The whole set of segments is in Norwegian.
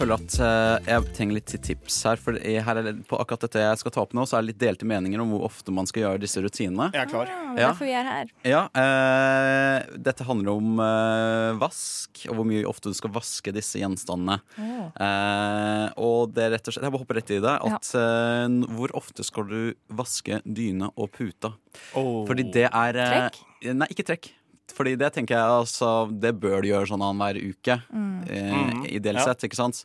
Føler at eh, jeg trenger litt tips her. For her er det, på akkurat dette jeg skal ta opp nå, så er det litt delte meninger om hvor ofte man skal gjøre disse rutinene. Jeg er klar. Ah, Ja. Derfor vi er her. Ja, eh, Dette handler om eh, vask, og hvor mye ofte du skal vaske disse gjenstandene. Eh, og det er rett og slett, Jeg bare hopper rett i det. At, eh, hvor ofte skal du vaske dyne og puta? Oh. Fordi det er eh, Trekk? Nei, ikke trekk. Fordi det tenker jeg altså Det bør du gjøre sånn annenhver uke. Eh, Mhm. Ideelt Ja. sett, ikke sant?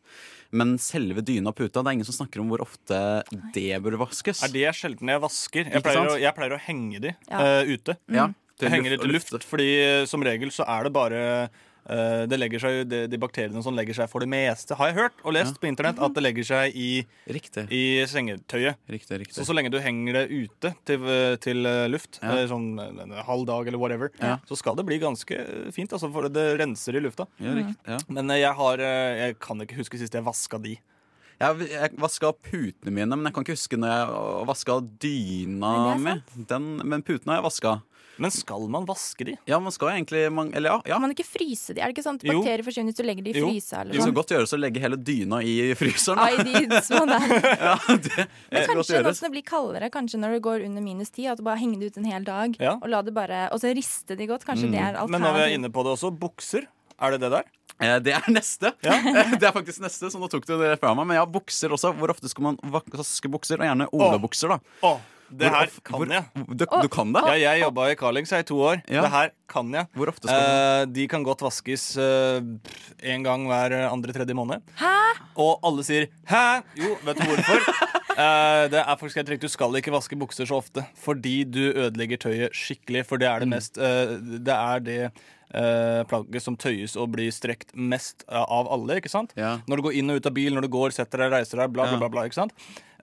Men selve dyna og puta, det er ingen som snakker om hvor ofte det bør vaskes. Er det sjelden jeg vasker? Jeg pleier, å, jeg pleier å henge de Ja. uh, ute. Ja, Jeg henger de til luft- luft, fordi eh, som regel så er det bare det legger seg, de, de bakteriene som legger seg for det meste, har jeg hørt og lest på internett, at det legger seg i, Riktig. i sengetøyet. Riktig, riktig. Så så lenge du henger det ute til, eh, til eh, luft, Ja. eh, sånn en halv dag eller whatever, Ja. så skal det bli ganske fint. Altså, for det renser i lufta. ja. Ja. Men eh, jeg har eh, Jeg kan ikke huske sist jeg vaska de. Jeg, jeg vaska putene mine, men jeg kan ikke huske når jeg vaska dyna mi. Men putene har jeg vaska. Men skal man vaske de? Ja, man skal egentlig man, Eller ja. ja. Man ikke fryse de? Er det ikke sånn at Jo. bakterier forsvinner hvis du legger de i Jo. frysa? Eller Det kan sånn? godt gjøres å legge hele dyna i fryseren. Ai, de små der. Ja, det Men kanskje når det blir kaldere, kanskje når det går under minus ti, at du bare henger det ut en hel dag, Ja. og la det bare Og så riste de godt. Kanskje det er Men når vi er inne på det også, bukser. Er det det der? Eh, Det er neste. Ja. Det er faktisk neste, så nå tok du det fra meg. Men ja, bukser også. Hvor ofte skal man vaske bukser? Og gjerne olabukser, da. Å, det her of- kan hvor- jeg. Du, du kan det? Ja, jeg jobba i Carlings i to år. Ja. Det her kan jeg. Hvor ofte skal du? Eh, de kan godt vaskes én gang hver andre-tredje måned. Hæ? Og alle sier 'hæ?' Jo, vet du hvorfor? Eh, det er faktisk helt riktig Du skal ikke vaske bukser så ofte fordi du ødelegger tøyet skikkelig. For det er det mest eh, Det er det eh, plagget som tøyes og blir strekt mest eh, av alle. ikke sant? Ja. Når du går inn og ut av bil, når du går, setter deg, reiser deg, bla, bla, Ja. bla. bla ikke sant?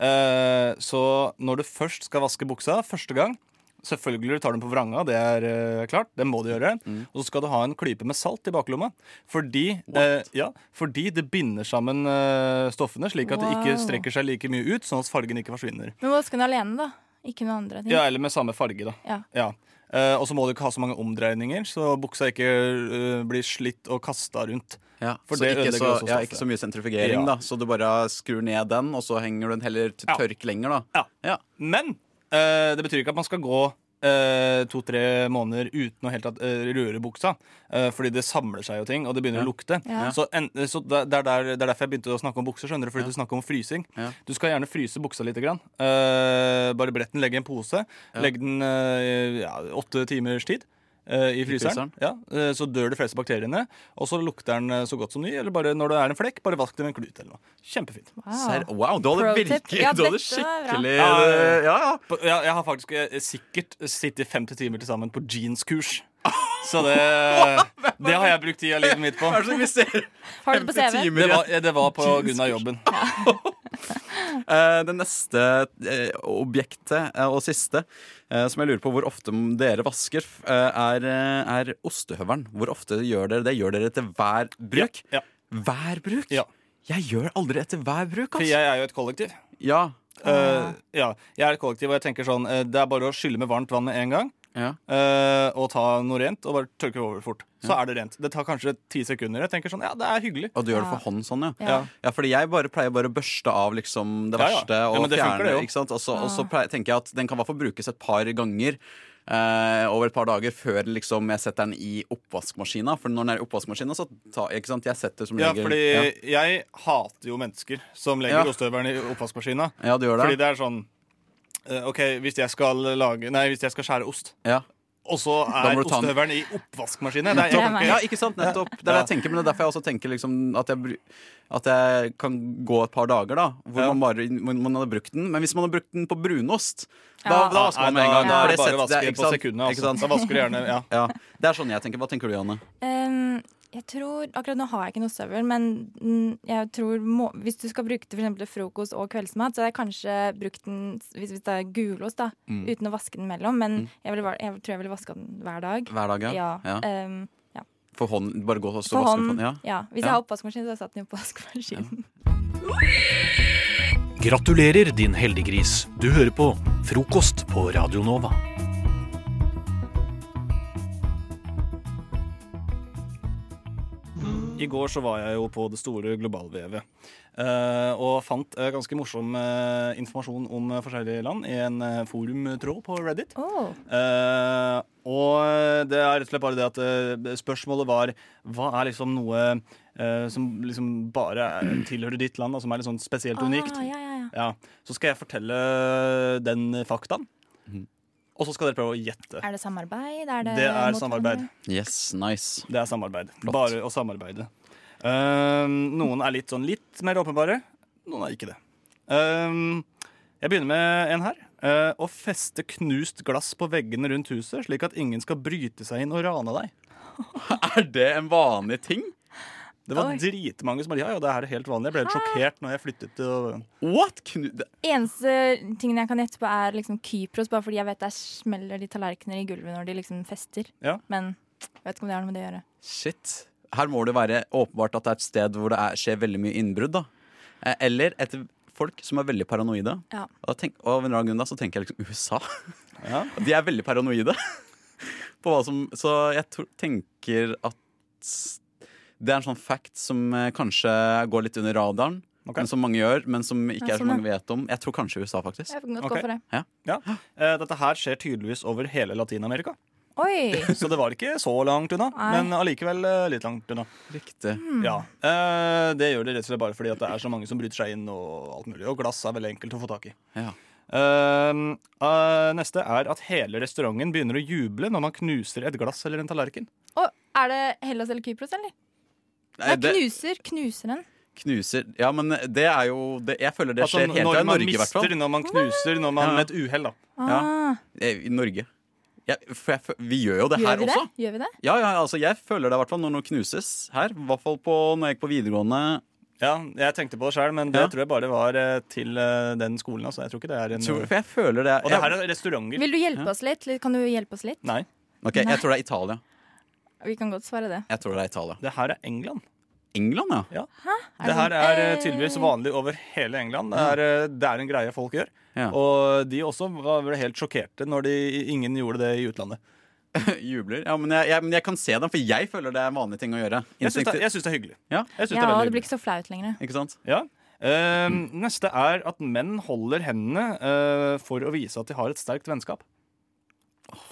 Eh, så når du først skal vaske buksa første gang Selvfølgelig tar du tar den på vranga, det er eh, klart. Det må du gjøre. Mm. Og så skal du ha en klype med salt i baklomma. Fordi, eh, ja, fordi det binder sammen eh, stoffene, slik at det ikke Wow. strekker seg like mye ut, sånn at fargen ikke forsvinner. Men vaske den alene, da. Ikke noen andre ting. Ja, Eller med samme farge, da. Ja. Eh, og så må du ikke ha så mange omdreininger, så buksa ikke uh, blir slitt og kasta rundt. Ja, For så det ikke, så, ja, ikke så mye sentrifugering, Ja. da. Så du bare skrur ned den, og så henger du den heller til Ja. tørk lenger, da. Ja. Ja. Men uh, det betyr ikke at man skal gå eh, to-tre måneder uten å helt tatt eh, røre buksa. Eh, fordi det samler seg jo ting, og det begynner å lukte. Ja. Så, en, så det, er der, det er derfor jeg begynte å snakke om bukser. skjønner du, Fordi du snakker om frysing. Du skal gjerne fryse buksa litt. Grann. Eh, bare brett den, legg i en pose. Legg den eh, ja, åtte timers tid. Eh, I fryseren. fryseren. Ja, eh, så dør de fleste bakteriene. Og så lukter den eh, så godt som ny. Eller bare når det er en flekk, bare vask det med en klut. eller noe Kjempefint. Ser, wow, du hadde virkelig Ja, Du hadde skikkelig Ja, ja, jeg har faktisk sikkert sittet 50 timer til sammen på jeanskurs. Så det, det har jeg brukt tida livet mitt på. Hva er det vi ser? Har du det på CV? Det var, det var på grunn av jobben. Eh, det neste eh, objektet eh, og siste som jeg lurer på hvor ofte dere vasker, er, er ostehøvelen. Hvor ofte gjør dere det? Gjør dere etter hver bruk? Ja. Hver bruk? Ja. Jeg gjør aldri etter hver bruk, For altså. jeg er jo et kollektiv. Ja. Uh, ja, jeg er et kollektiv, og jeg tenker sånn Det er bare å skylle med varmt vann med en gang. Ja. uh, og ta noe rent, og bare tørke over fort. Så er det rent. Det tar kanskje ti sekunder. Jeg tenker sånn, ja, det er hyggelig. Og du gjør det for hånd sånn, ja. Ja. Ja, fordi jeg bare pleier bare å børste av liksom det Ja, ja. verste Ja, og det fjerne det ikke sant? Og så, og så pleier, tenker jeg at den kan i hvert fall brukes et par ganger Uh, over et par dager før liksom jeg setter den i oppvaskmaskina. For når den er i oppvaskmaskina, så tar ikke sant? Jeg setter som Ja, regel fordi ja. jeg hater jo mennesker som legger Ja. ostehøvelen i oppvaskmaskina. ja, du gjør det? Fordi det er sånn OK, hvis jeg skal lage Nei, hvis jeg skal skjære ost, Ja. og så er ostehøvelen i oppvaskmaskinen det er, jeg, ja, ikke sant? Nettopp. Det er det jeg tenker, men det er derfor jeg også tenker liksom at jeg, at jeg kan gå et par dager, da. Hvor Ja. man bare man, hadde brukt den. Men hvis man hadde brukt den på brunost, da, Ja. da vasker man med en gang. Da, er det bare å vaske på sekundene. Altså. Da vasker du gjerne ja. Ja, det er sånn jeg tenker. Hva tenker du, Janne? Um, jeg tror, Akkurat nå har jeg ikke noe støvel, men mm, jeg tror må, hvis du skal bruke det for eksempel til frokost og kveldsmat, så hadde jeg kanskje brukt den hvis, hvis det er gulost, da, Mm. uten å vaske den mellom. Men jeg, ville, jeg tror jeg ville vaska den hver dag. Hver dag, ja? Ja. ja. Um, For hånd, bare gå og vaske hånd. for ja. Ja. Hvis Ja. jeg har oppvaskmaskin, så har jeg satt den i oppvaskmaskinen. Gratulerer, din heldiggris. Du hører på Frokost på Radio Nova. I går så var jeg jo på det store globalvevet. uh, og fant uh, ganske morsom uh, informasjon om forskjellige land i en forumtråd på Reddit. Oh. Eh, og det er rett og slett bare det at spørsmålet var hva er liksom noe som liksom bare er- tilhører ditt land, og som er litt sånn spesielt og unikt. Ah, ja, ja, ja. Ja, Så skal jeg fortelle den faktaen. Og så skal dere prøve å gjette. Er det samarbeid? Er det, Det er samarbeid. Yes, nice. Det er samarbeid. Flott. Bare å samarbeide. Ehm, noen er litt sånn litt mer åpenbare. Noen er ikke det. Ehm, jeg begynner med en her. Uh, å feste knust glass på veggene rundt huset, slik at ingen skal bryte seg inn og rane deg. Er det en vanlig ting? Det var Oi. dritmange som bare ja, ja, det er helt vanlig. Jeg ble helt sjokkert når jeg flyttet til What? Knu det- Eneste tingen jeg kan gjette på, er liksom Kypros, bare fordi jeg vet der smeller de tallerkener i gulvet når de liksom fester. Ja. Men jeg vet ikke om det har noe med det å gjøre. Shit. Her må det være åpenbart at det er et sted hvor det er, skjer veldig mye innbrudd. da. Eh, Eller et folk som er veldig paranoide. Ja. Og, da tenk, og av en eller annen grunn da, så tenker jeg liksom USA. Ja. De er veldig paranoide. På hva som, så jeg tenker at det er en sånn fact som eh, kanskje går litt under radaren. Okay. Men som mange gjør, men som ikke Ja, er så sånn, mange vet om. Jeg tror kanskje USA, faktisk. Jeg kan godt Ok. gå for det. Ja. Ja. dette her skjer tydeligvis over hele Latin-Amerika. Oi! Så det var ikke så langt unna, Nei. men allikevel eh, litt langt unna. Riktig. mm. Ja, eh, Det gjør det rett og slett bare fordi at det er så mange som bryter seg inn. Og alt mulig Og glass er veldig enkelt å få tak i. Ja. Eh, eh, neste er at hele restauranten begynner å juble når man knuser et glass eller en tallerken. Og er det Hellas eller Kypros, eller? Nei, Nei, det knuser. Knuser den. knuser Ja, men det er jo det, Jeg føler det Altså, skjer hele når tida i Norge, i hvert fall. når man knuser, når man Ja. med et uhell. da. Ah, Eh, I Norge. Ja, for jeg, fø- vi gjør jo det gjør her vi det? også. Gjør vi det? Ja, ja, altså Jeg føler det i hvert fall når noe knuses her. I hvert fall på, når jeg gikk på videregående. Ja, Jeg tenkte på det sjøl, men det Ja. tror jeg bare var eh, til eh, den skolen. Altså. Jeg tror ikke det er en tror, for jeg føler det Og det her er restauranter. Vil du hjelpe oss litt? Kan du hjelpe oss litt? Nei, Ok, Jeg tror det er Italia. Vi kan godt svare det. Jeg tror det er Italia. det her er England. England, ja. Det her er eh, tydeligvis vanlig over hele England. Det er, eh, det er en greie folk gjør. Ja. Og de også var vel helt sjokkerte når de, ingen gjorde det i utlandet. Jubler. Ja, men jeg, jeg, men jeg kan se dem, for jeg føler det er en vanlig ting å gjøre. Jeg syns det, jeg syns det er hyggelig. Ja. Jeg synes det Ja, er og veldig det blir hyggelig. ikke så flaut lenger. Ikke sant? Ja. Eh, neste er at menn holder hendene eh, for å vise at de har et sterkt vennskap.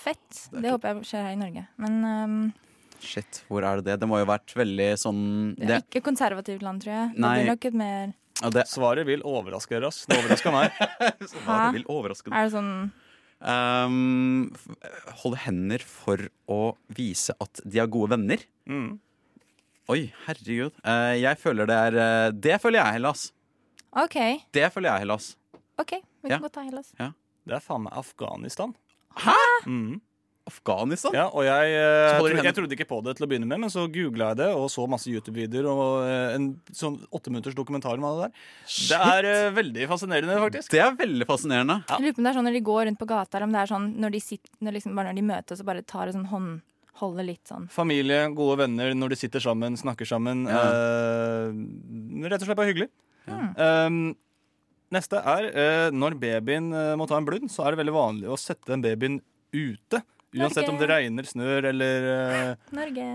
Fett. Det håper jeg skjer her i Norge. Men um, Shit, hvor er det det? Det må jo ha vært veldig sånn det det, er ikke konservativt land, tror jeg. Det blir nok et mer ja, det, Svaret vil overraske dere. ass. Det overraska meg. Svaret vil overraske deg. Er det sånn Um, holde hender for å vise at de er gode venner. Mm. Oi, herregud. Uh, jeg føler det er uh, Det føler jeg, Hellas. OK, Det føler jeg, Hellas. ok, vi Ja. kan godt ta Hellas. Det er faen meg Afghanistan. Hæ?! Mm. Afghanistan? Ja, og jeg, eh, de jeg trodde ikke på det til å begynne med, men så googla jeg det og så masse YouTube-videoer og eh, en sånn åtteminutters dokumentar om det der. Det er eh, veldig fascinerende, faktisk. Det er veldig fascinerende. Jeg lurer på om det er sånn når de går rundt på gata, eller om det er sånn når de, sitter, når liksom, bare når de møtes og bare tar en sånn hånd holde litt sånn. Familie, gode venner når de sitter sammen, snakker sammen. Ja. eh, rett og slett bare hyggelig. Ja. Um, neste er eh, når babyen eh, må ta en blund, så er det veldig vanlig å sette den babyen ute. Uansett Norge. om det regner, snør eller uh, Norge.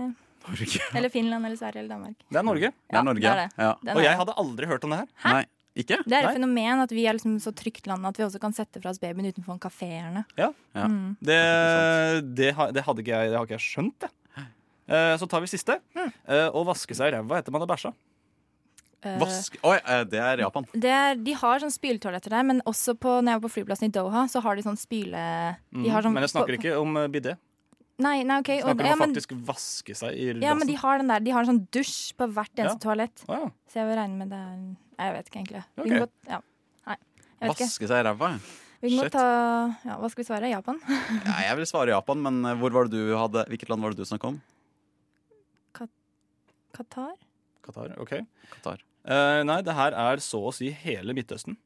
Norge. Eller Finland eller Sverige eller Danmark. Det er Norge. Det er Norge. det er det. Ja. Og jeg hadde aldri hørt om det her. Nei, ikke? Det er et Nei. fenomen at vi er liksom så trygt land at vi også kan sette fra oss babyen utenfor en kafé. gjerne. Ja. Mm. Det, det, det hadde ikke jeg, det har ikke jeg skjønt, det. Uh, så tar vi siste. Mm. Uh, å vaske seg i ræva etter man har bæsja. Eh, Vask Oi, eh, det er Japan. det er, de har sånn spyletoaletter der, men også på, når jeg var på flyplassen i Doha, så har de sånn spyle... De har sånn. Men jeg snakker ikke om eh, bidé. Nei, nei, ok. Snakker Og, snakker ja, om å men, faktisk vaske seg i ja, men de har den der. De har en sånn dusj på hvert eneste Ja. toalett. Å, ja. Så jeg vil regne med det er Jeg vet ikke egentlig. Vi Ok. godt, ja. Nei, jeg vet ikke. Vaske seg i ræva. Vi kan Shit. godt ta ja, Hva skal vi svare? Japan? Ja, jeg vil svare Japan, men hvor var det du hadde Hvilket land var det du snakket om? Qatar? Qatar, ok. Qatar. Eh, nei, det her er så å si hele Midtøsten.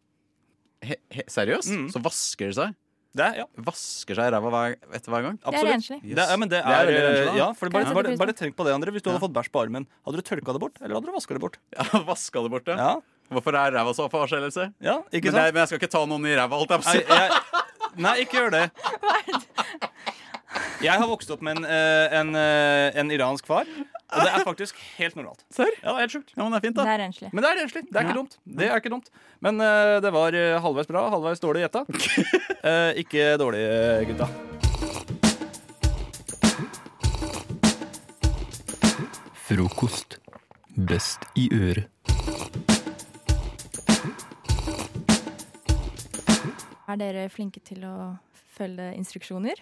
He, he, seriøst? Mm. Så vasker det seg? Det er, ja, Vasker seg i ræva etter hver gang? Det er absolutt. Det er, men det Det renslig, eh, da. ja, for bare, bare, bare tenk på det, André. Hvis du hadde fått bæsj på armen, hadde du tørka det bort, eller hadde du vaska det bort? Ja, Vaska det bort, ja. Ja, Hvorfor er ræva så forskjellelse? ja ikke Men, det, sant? men jeg skal ikke ta noen i ræva, holdt jeg på å si. nei, ikke gjør det. Jeg har vokst opp med en, en, en, eh, en iransk far, og det er faktisk helt normalt. Serr? Ja, det er helt sjukt. Ja, men det er fint, Det da. er renslig. Men det er renslig. Det er ikke Ja. dumt. Det er ikke dumt. Men uh, det var eh, halvveis bra, halvveis dårlig gjetta. uh, ikke dårlig, gutta. Frokost. Best i øret. Er dere flinke til å følge instruksjoner?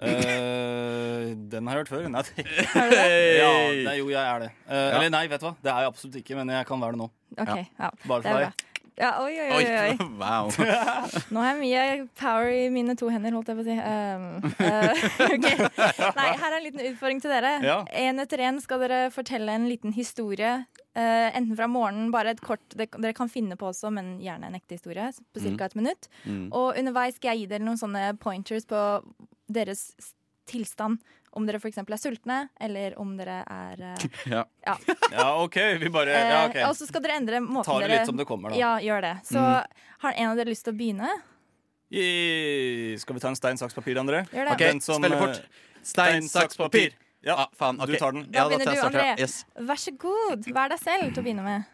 Eh, den har jeg hørt før. Nei, det, Er det det? ja, nei, jo, jeg er det. Eh, Eller nei, vet du hva. Det er jeg absolutt ikke, men jeg kan være det nå. Okay, Ja. Bare for deg. Ja, oi, oi, oi. oi. Wow. Nå har jeg mye power i mine to hender, holdt jeg på å si. Um, uh, okay. Nei, her er en liten utfordring til dere. Ja. En etter en skal dere fortelle en liten historie. eh, enten fra morgenen, bare et kort det, Dere kan finne på også, men gjerne en ekte historie. På ca. et minutt. Mm. Og underveis skal jeg gi dere noen sånne pointers på deres tilstand. Om dere f.eks. er sultne, eller om dere er eh, Ja. Ja. Ja, OK. Vi bare Ja, Eh, Og så skal dere endre måten Ta det dere litt som det kommer, da. Ja, gjør det. Så har en av dere lyst til å begynne? I, skal vi ta en stein, saks, papir, André? Gjør det. Okay, som, spille eh, fort. Stein, saks, papir. Ja, Ah, faen, okay. du tar den. Da Ja, begynner du. André. Yes. Vær så god. Vær deg selv til å begynne med.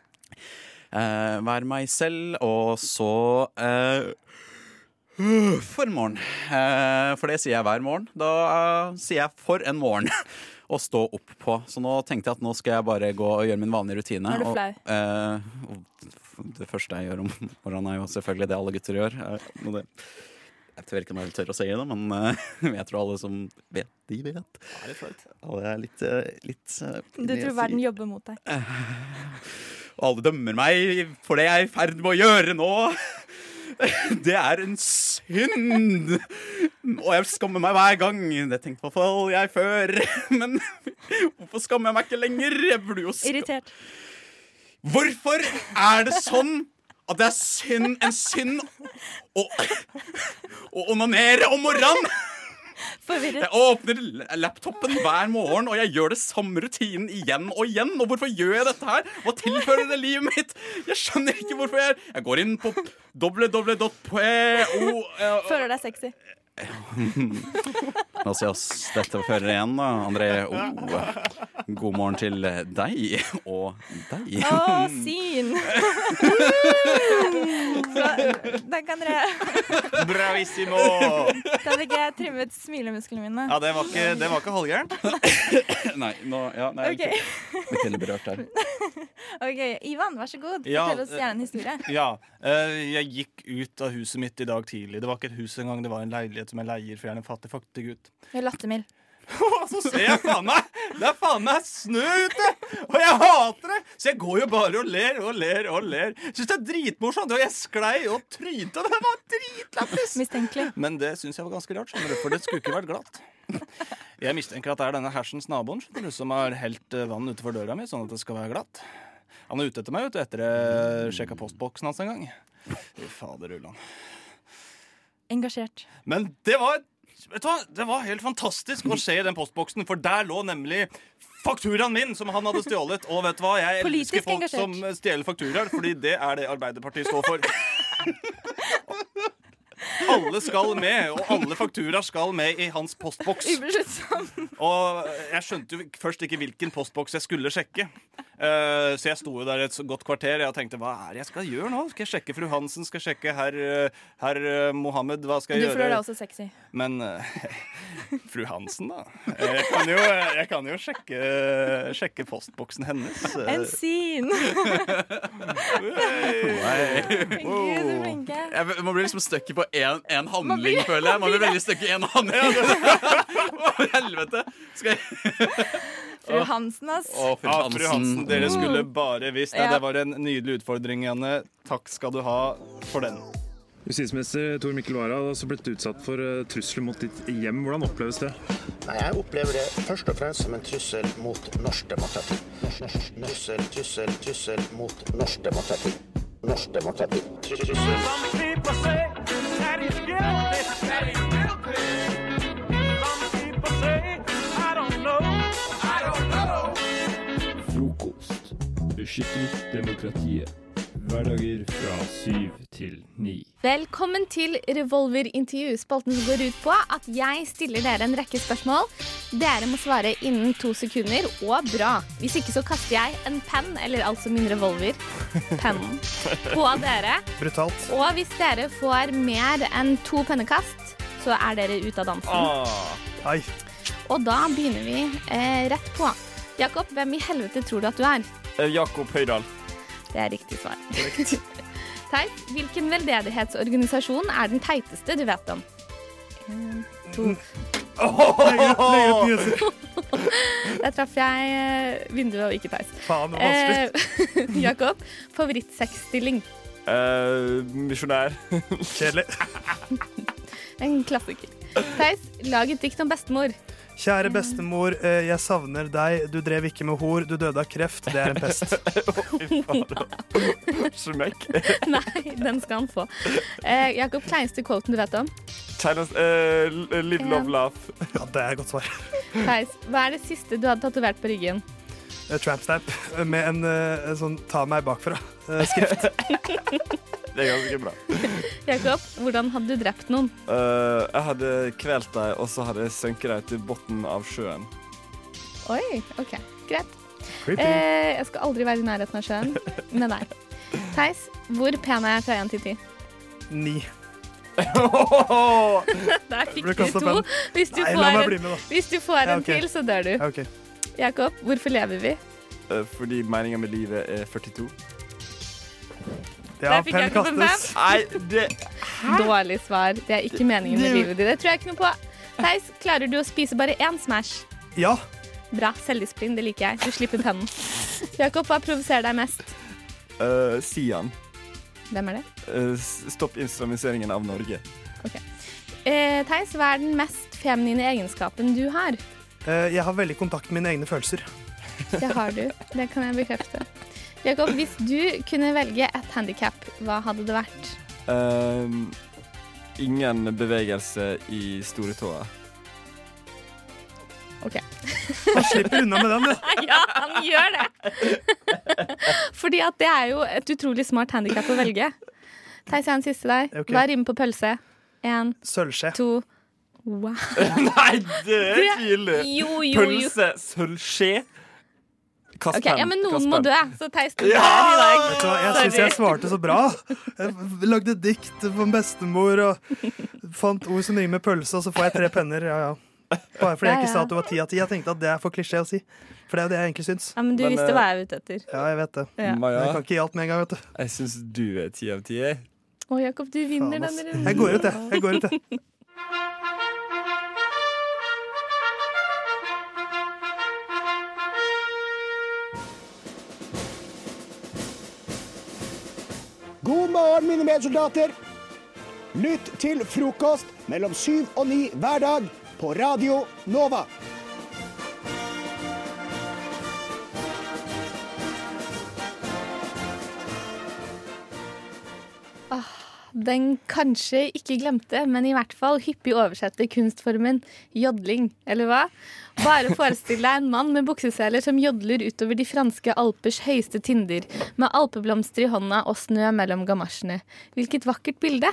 Uh, Vær meg selv, og så eh, For morgen. Eh, for det sier jeg hver morgen. Da eh, sier jeg 'for en morgen' å stå opp på. Så nå tenkte jeg at nå skal jeg bare gå og gjøre min vanlige rutine. Er du og, flau. Og, og det første jeg gjør om morgenen, er jo selvfølgelig det alle gutter gjør. Eh, det, jeg vet ikke om jeg tør å si det, men eh, jeg tror alle som vet, de vet. Det er litt er litt, eh, litt eh, Du tror verden sier. jobber mot deg. Og alle dømmer meg for det jeg er i ferd med å gjøre nå. Det er en synd! Og jeg skammer meg hver gang. Det tenkte i hvert fall jeg før. Men hvorfor skammer jeg meg ikke lenger? Jeg burde jo skam... Irritert. Hvorfor er det sånn at det er synd, en synd å, å onanere om morgenen? Forvirret. Jeg åpner laptopen hver morgen, og jeg gjør det samme rutinen igjen og igjen. Og hvorfor gjør jeg dette her? Hva tilfører det livet mitt? Jeg skjønner ikke hvorfor jeg Jeg går inn på www.po Føler deg sexy. La oss si oss dette fører igjen, da. André, oh, god morgen til deg og deg. Å, syn! Så, kan dere Bravissimo! Da fikk jeg trimmet smilemusklene mine. Ja, det var ikke, det var ikke halvgærent. Nei, nå, ja, nei, OK, jeg er ikke veldig berørt her. ok, Ivan, vær så god. Ja, Fortell oss gjerne en historie. Ja, eh, jeg gikk ut av huset mitt i dag tidlig. Det var ikke et hus engang, det var en leilighet som jeg leier, for jeg er en fattig, fattig gutt. Jeg er lattermild. Og så ser jeg faen meg Det er faen meg snø ute! Og jeg hater det! Så jeg går jo bare og ler og ler og ler. Syns det er dritmorsomt. Og jeg sklei og trynte, det var dritlættis! Men det syns jeg var ganske rart, for det skulle ikke vært glatt. Jeg mistenker at det er denne hersens naboen som har helt eh, vann utenfor døra mi, sånn at det skal være glatt. Han er ute etter meg vet du, etter jeg sjekka postboksen hans en gang. Fader ullan. Engasjert. Men det var Vet du hva? Det var helt fantastisk å se i den postboksen, for der lå nemlig fakturaen min som han hadde stjålet. Og vet du hva? Jeg Politisk elsker folk engasjert. som stjeler fakturaer, fordi det er det Arbeiderpartiet står for. Alle skal med, og alle fakturaer skal med i hans postboks. Og jeg skjønte jo først ikke hvilken postboks jeg skulle sjekke. Eh, så jeg sto jo der et godt kvarter og tenkte hva er det jeg skal gjøre nå? Skal jeg sjekke fru Hansen? Skal jeg sjekke herr uh, eh, Mohammed? Hva skal Du jeg føler deg gjøre? også sexy. Men eh, fru Hansen, da? Jeg kan jo, jeg kan jo sjekke, sjekke postboksen hennes. En syn! Gud, så flinke. Jeg må bli liksom stuck på én handling, blir- føler jeg. Man blir veldig stuck i én handling. Å, helvete! Skal jeg Fru Hansen, ass. Å, fru Ja, fru Hansen, dere skulle bare visst. Ja. Det var en nydelig utfordring, Janne. Takk skal du ha for den. Justisminister Tor Mikkel Wara har også blitt utsatt for eh, trusler mot ditt hjem. Hvordan oppleves det? Nei, Jeg opplever det først og fremst som en trussel mot norsk demokrati. Trussel, trussel, trussel mot norsk demokrati. Norsk demokrati. Trussel. Beskytter demokratiet. Hverdager fra syv til ni. Velkommen til Revolverintervju, spalten som går ut på at jeg stiller dere en rekke spørsmål. Dere må svare innen to sekunder, og bra. Hvis ikke så kaster jeg en penn, eller altså min revolver, pennen, på dere. Brutalt. Og hvis dere får mer enn to pennekast, så er dere ute av dansen. Ai. Og da begynner vi eh, rett på. Jakob, hvem i helvete tror du at du er? Jakob Høydahl. Det er riktig svar. Teit, hvilken veldedighetsorganisasjon er den teiteste du vet om? En, to. Der traff jeg eh, vinduet og ikke peis. Faen, det var vanskelig. Eh, Jakob, favorittsexstilling? misjonær. Kjedelig. En klassiker. Theis, lag et dikt om bestemor. Kjære bestemor, eh, jeg savner deg. Du drev ikke med hor, du døde av kreft. Det er en pest. Smekk. Nei, den skal han få. Eh, Jakob, kleineste quoten du vet om? China's, eh, live, love, laugh. Ja, det er et godt svar. Theis, hva er det siste du hadde tatovert på ryggen? Eh, Tramp stamp med en, eh, en sånn 'ta meg bakfra'-skrift. Det er ganske bra. Jakob, hvordan hadde du drept noen? Uh, jeg hadde kvelt dem, og så hadde jeg sunket dem til bunnen av sjøen. Oi, OK. Greit. Eh, jeg skal aldri være i nærheten av sjøen med deg. Theis, hvor pen er jeg fra 1 til 10? Ni. Der fikk du to. Hvis du Nei, får en, med, hvis du får Ja, en til, så dør du. Ja, OK. Jakob, hvorfor lever vi? Uh, fordi meninga med livet er 42. Ja, Der fikk jeg ikke en kastes. Nei, det Dårlig svar. Det er ikke meningen med livet ditt. Det tror jeg ikke noe på. Theis, klarer du å spise bare én Smash? Ja. Bra. Selvdisiplin, det liker jeg. Du slipper pennen. Jakob, hva provoserer deg mest? uh, Sian. Hvem er det? Eh, s- stopp islamiseringen av Norge. Eh, Theis, hva er den mest feminine egenskapen du har? Eh, Jeg har veldig kontakt med mine egne følelser. Det har du. Det kan jeg bekrefte. Jakob, hvis du kunne velge et handikap, hva hadde det vært? Um, ingen bevegelse i store tåa. OK. Han slipper unna med den, du. Ja, han gjør det! Fordi at det er jo et utrolig smart handikap å velge. Theis, jeg har en siste der. Okay. Hva rimer på pølse? Én, Sølvskje. to Wow. Nei, det er tidlig! Pølse, sølvskje. Kast okay, ja, men kast noen må penn. dø, så Theis du Ja! i dag. Vet du Jeg syns jeg svarte så bra. Jeg lagde dikt for bestemor og fant ord som rimer med pølse, og så får jeg tre penner. Ja, ja. Bare fordi jeg ikke sa at det var ti av ti. Jeg tenkte at det er for klisjé å si. For det er jo det jeg egentlig syns. Ja, men du Men, visste eh, hva jeg var ute etter. Ja, jeg vet det. Ja. Maja, jeg kan ikke gi alt med en gang, vet du. jeg syns du er ti av ti. jeg. Å, Jakob, du vinner Faen, denne runden. Jeg går ut, jeg. Jeg går ut, jeg. God morgen, mine medsoldater. Lytt til frokost mellom syv og ni hver dag på Radio Nova. Den kanskje ikke glemte, men i hvert fall hyppig oversette kunstformen jodling, eller hva? Bare forestill deg en mann med bukseseler som jodler utover de franske alpers høyeste tinder, med alpeblomster i hånda og snø mellom gamasjene. Hvilket vakkert bilde!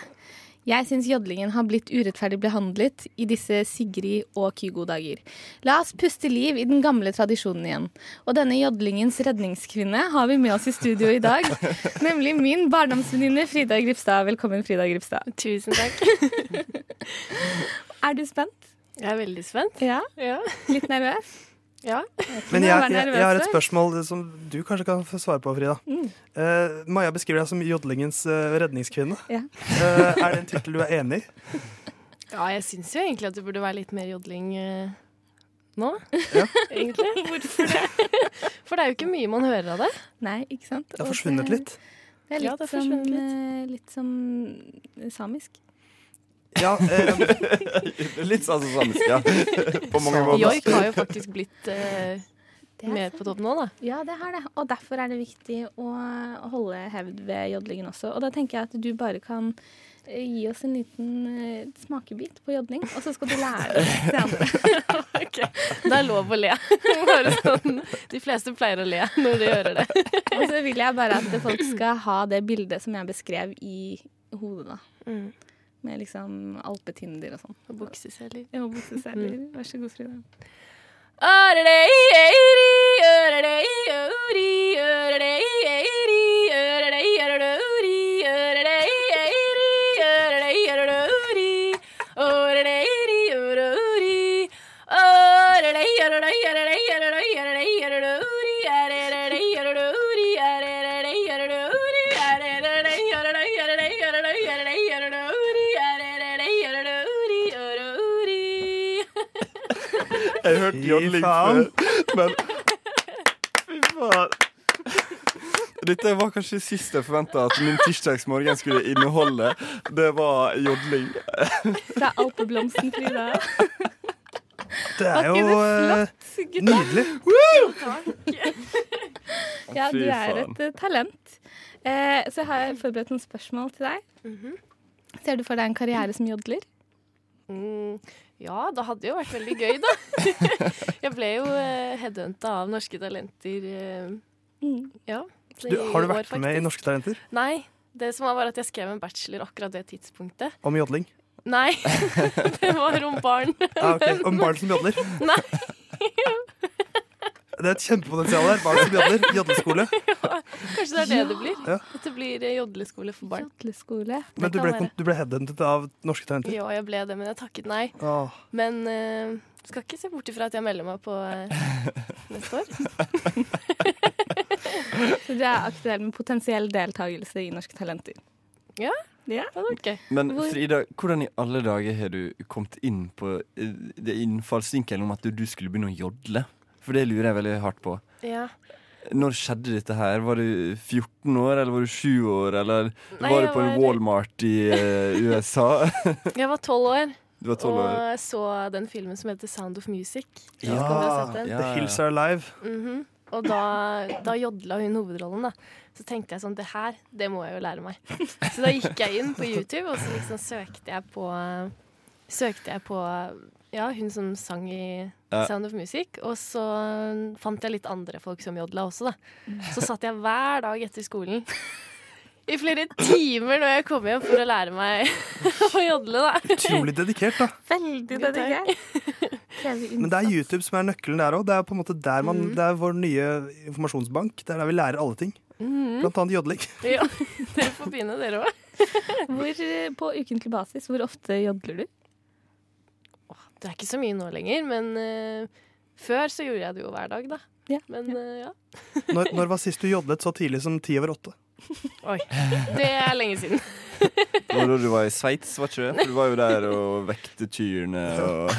Jeg syns jodlingen har blitt urettferdig behandlet i disse Sigrid og Kygo-dager. La oss puste liv i den gamle tradisjonen igjen. Og denne jodlingens redningskvinne har vi med oss i studio i dag. Nemlig min barndomsvenninne Frida Gripstad. Velkommen, Frida Gripstad. Tusen takk. Er du spent? Jeg er veldig spent. Ja? Ja. Litt nervøs? ja. Men jeg, jeg, jeg har et spørsmål som du kanskje kan få svare på, Frida. Mm. Uh, Maja beskriver deg som jodlingens uh, redningskvinne. Ja. uh, er det en tittel du er enig i? ja, jeg syns jo egentlig at det burde være litt mer jodling nå. Ja. Egentlig. Hvorfor det? For det er jo ikke mye man hører av det. Nei, ikke sant? Det har forsvunnet litt. Det er Ja, det har forsvunnet som, litt. litt som samisk. Ja, eh, Litt sånn som samisk. På mange måter. Joik har jo faktisk blitt eh, er mer på topp nå, da. Ja, det har det. Og derfor er det viktig å holde hevd ved jodlingen også. Og da tenker jeg at du bare kan eh, gi oss en liten eh, smakebit på jodling, og så skal du lære oss senere. Da det er lov å le. Bare sånn, de fleste pleier å le når de hører det. Og så vil jeg bare at folk skal ha det bildet som jeg beskrev i hodet, da. Mm. Med liksom alpetinder og sånn. Og bukseseler. Ja, bukseseler. Vær så god, Frida. Jeg har hørt hørte jodling før, men Fy faen. Dette var kanskje sist jeg forventa at min tirsdagsmorgen skulle inneholde. Det var jodling. Fra alpeblomsten, Frida. Det er jo det eh, flott, nydelig. Ja, du er et eh, talent. Eh, så jeg har forberedt noen spørsmål til deg. Mhm. Ser du for deg en karriere som jodler? Mm, ja, det hadde jo vært veldig gøy, da. Jeg ble jo uh, headhunta av Norske Talenter. eh, ja. Du, har du vært år, med i. Norske Talenter Nei. Det som var, var at jeg skrev en bachelor akkurat det tidspunktet. om jodling? Nei, det var om barn. Ja, ok. Om barn som jodler? Nei. Det er et kjempepotensial der. Barn som jodler. Jodleskole. Kanskje det er det det blir. Ja. At det blir eh, jodleskole for barn. Jodleskole. Men du ble, du ble headhuntet av Norske Talenter? Ja, jeg ble det, men jeg takket nei. Åh. Men uh, skal ikke se bort ifra at jeg melder meg på uh, neste år. Så du er aktuell med potensiell deltakelse i Norske Talenter? Ja, Ja. vært. Men Frida, hvordan i alle dager har du kommet inn på det innfallsvinkelen om at du, du skulle begynne å jodle? For det lurer jeg veldig hardt på. Ja. Når skjedde dette her? Var du 14 år, eller var du 7 år, eller Nei, var du jeg på en var- Walmart i uh, USA? Jeg var tolv år. Du var 12 og år. så den filmen som heter Sound of Music. Jeg Ja, ja, The Hills Are Alive. Mhm. Og da, da jodla hun hovedrollen, da. Så tenkte jeg sånn, det her, det må jeg jo lære meg. Så da gikk jeg inn på YouTube, og så liksom søkte jeg på Søkte jeg på ja, hun som sang i. Sound of Music. Og så fant jeg litt andre folk som jodla også, da. Så satt jeg hver dag etter skolen i flere timer når jeg kom hjem for å lære meg å jodle, da. Utrolig dedikert, da. Veldig dedikert. Men det er YouTube som er nøkkelen der òg. Det er på en måte der man, mm. det er vår nye informasjonsbank. Det er der vi lærer alle ting. Mm. Blant annet jodling. Ja, dere får begynne, dere òg. Hvor, eh, på ukentlig basis, hvor ofte jodler du? Det er ikke så mye nå lenger, men uh, før så gjorde jeg det jo hver dag, da. Ja. Men uh, ja. Når, når var sist du jodlet så tidlig som ti over åtte? Oi. Det er lenge siden. Det var da du var i Sveits, var ikke det? For du var jo der og vekte kyrne og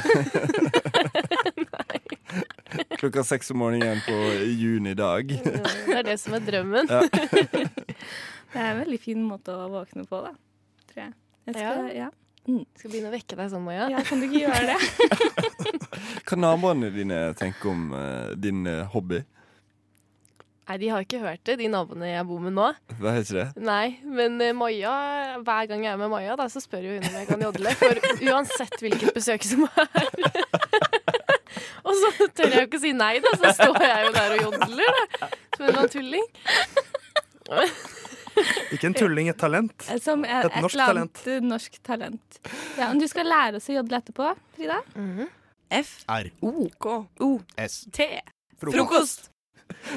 Nei. Klokka seks om morgenen på juni dag. Det er det som er drømmen. Ja. Det er en veldig fin måte å våkne på, da. Tror jeg. jeg skal, ja. Skal begynne å vekke deg sånn, Maja. ja, kan du ikke gjøre det? Hva naboene dine tenker om uh, din uh, hobby? Nei, de har ikke hørt det, de naboene jeg bor med nå. Hva heter det? Nei, men uh, Maja, hver gang jeg er med Maja, da, så spør hun om jeg kan jodle. For uansett hvilket besøk som er. og så tør jeg jo ikke si nei, da, så står jeg jo der og jodler, da. Som en tulling. Ikke en tulling, et talent. Som er Et norsk eller annet eh, norsk talent. Ja, men du skal lære oss å jodle etterpå, Frida. F. R. O. K. O. S. T. Frokost.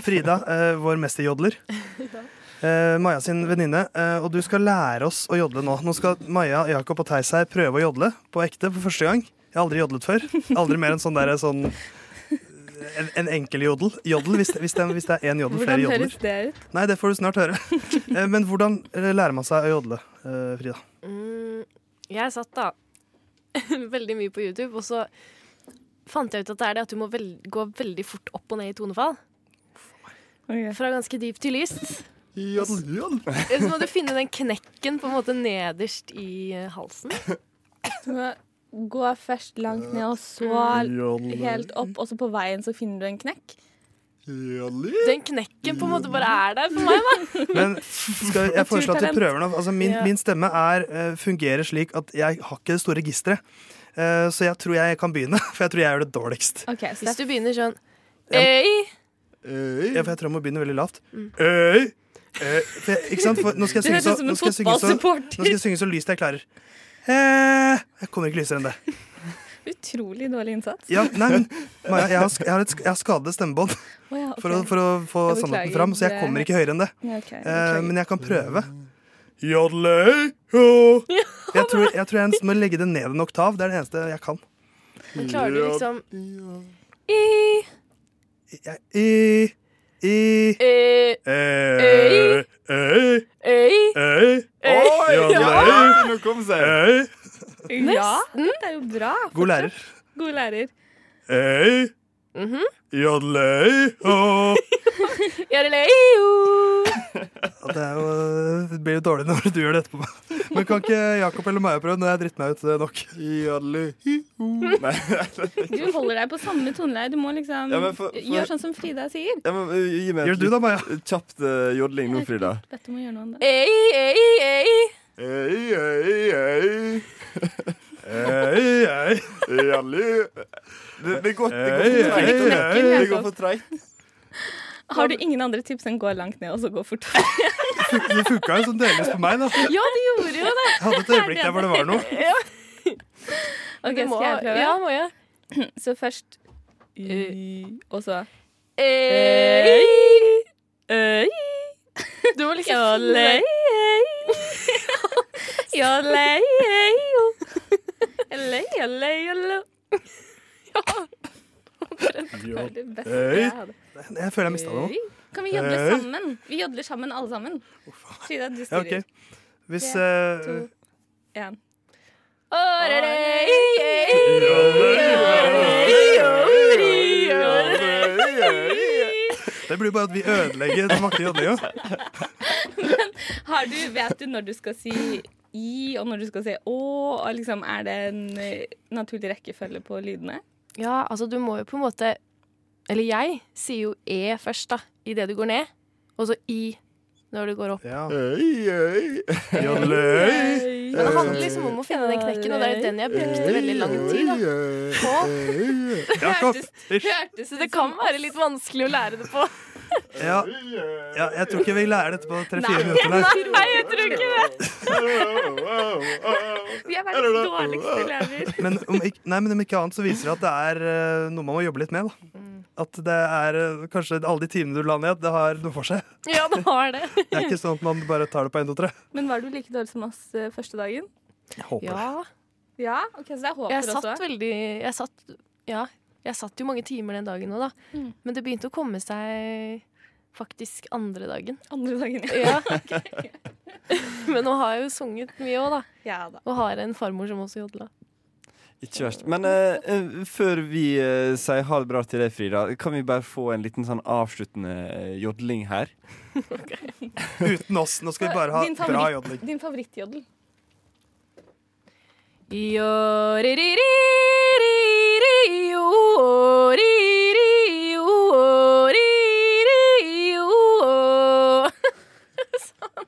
Frida, eh, vår mesterjodler. Eh, Maja sin venninne. Eh, og du skal lære oss å jodle nå. Nå skal Maja, Jakob og Theis her prøve å jodle på ekte for første gang. Jeg har aldri jodlet før. Aldri mer enn sånn der, sånn en, en enkel jodel. Jodel, hvis, hvis, det, hvis det er én jodel, flere jodler. Hvordan høres det ut? Nei, det får du snart høre. Eh, Men hvordan eh, lærer man seg å jodle, eh, Frida? Mm, jeg satt da veldig mye på YouTube, og så fant jeg ut at det er det at du må vel gå veldig fort opp og ned i tonefall. Fra ganske dypt til lyst. Jodel, jodel. Så må du finne den knekken på en måte nederst i halsen. Du må gå først langt ned, og så helt opp, og så på veien så finner du en knekk. Den knekken på en måte bare er der for meg, da. Men skal, jeg foreslår at vi prøver nå. Altså, min, min stemme er, eh, fungerer slik at jeg har ikke det store registeret. Eh, så jeg tror jeg kan begynne, for jeg tror jeg gjør det dårligst. Okay, så Hvis du begynner sånn Øy. Øy. Ja, for jeg tror jeg må begynne veldig lavt. Øy. Øy! Eh, for jeg, ikke sant? For nå skal jeg synge så, ut nå skal jeg synge så, nå skal jeg synge så lyst jeg klarer. Eh, jeg kommer ikke lysere enn det. Utrolig dårlig innsats. Ja, nei, men Maja, jeg har, jeg har, et, jeg har skadet stemmebånd oh, ja, okay. for, å, for å få sannheten fram, så jeg kommer ikke høyere enn det. Ja, ok, Eh, men jeg kan prøve. Jeg. Tror jeg, tror jeg må legge det ned en oktav. Det er det eneste jeg kan. Men klarer du liksom I. I. I. Eh, eh, eh, Ei. eh, Oi, ja. Nå kom seg. Ja, det er jo bra. God lærer. God lærer. eh, Jodlei, ho. Jarelei-o. Ja, Det, er jo, det blir jo dårlig når du gjør det etterpå. Men kan ikke Jakob eller Maja prøve? når jeg driter meg ut eh, nok. Du holder deg på samme toneleie. Du må liksom Ja, for- for- gjøre sånn som Frida sier. Ja, men, uh, gi meg et Gjør du da, Maja? kjapt uh, jodling nå, Frida. Bedt om å gjøre noe annet. Ei, ei, ei. Ei, ei, ei. Det, det går, det går for treigt. Har du ingen andre tips enn gå langt ned og så gå fort? Det funka jo sånn delvis på meg, da. Ja, det gjorde jo det. Jeg hadde et øyeblikk der hvor det var noe. Ja. Ok, må- Skal jeg prøve? Ja, må jeg. Så først y, og så. Øy. Du må liksom Jollei, Det beste jeg hadde. Jeg føler jeg mista noe. nå. Kan vi jodle sammen? Vi jodler sammen, alle sammen. Frida, du Ja, styrer. OK. Hvis Tre, eh, to, én. Det blir bare at vi ødelegger den vakre jodlinga. Har du, vet du når du skal si i, og når du skal si å? Og liksom, er det en eh, naturlig rekkefølge på lydene? Ja, altså du må jo på en måte Eller jeg sier jo e først, da, idet du går ned. Og så i når du går opp. Ja. Øy, øy. Men det handler liksom om å finne den knekken, og det er den jeg brukte veldig lang tid da, på. Jakob. Hysj. Hørtes Så det kan være litt vanskelig å lære det på. Ja. ja, jeg tror ikke vi lærer dette på tre-fire minutter. Nei. jeg tror ikke det. Vi er verdens dårligste elever. Men om ikke, nei, men om ikke annet så viser det at det er eh, noe man må jobbe litt med. Da. At det er eh, kanskje alle de timene du la ned, det har noe for seg. Ja, det har det. Det er ikke sånn at man bare tar det på 1, 2, 3. Men var du like dårlig som oss eh, første dagen? Jeg håper det. Ja. Ja, ok, så det er håp Jeg satt også. veldig Jeg satt, ja, jeg satt jo mange timer den dagen òg, da. Mm. Men det begynte å komme seg faktisk andre dagen. Andre dagen, Ja. Men nå har jo sunget mye òg, da. Ja da. Og har en farmor som også jodla. Ikke verst. Men eh, før vi uh, sier ha det bra til deg, Frida, kan vi bare få en liten sånn avsluttende jodling her? Uten oss. Nå skal vi bare ha favoritt, bra jodling. Din favorittjoddel?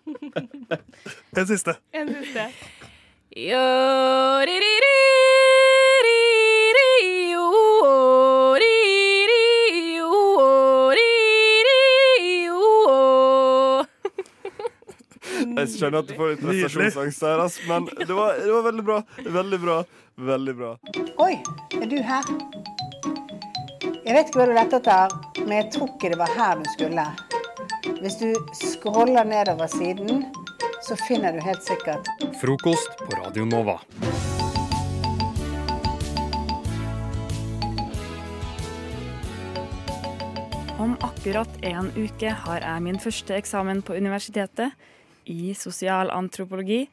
Den siste. En siste. Jeg skjønner at du får litt prestasjonsangst her, men det var, det var veldig bra. Veldig bra. Veldig bra. Oi, er du her? Jeg vet ikke hva du lette etter, men jeg tror ikke det var her du skulle. Hvis du scroller nedover siden, så finner du helt sikkert Frokost på Radio Nova. Om akkurat en uke har jeg min første eksamen på universitetet i sosialantropologi,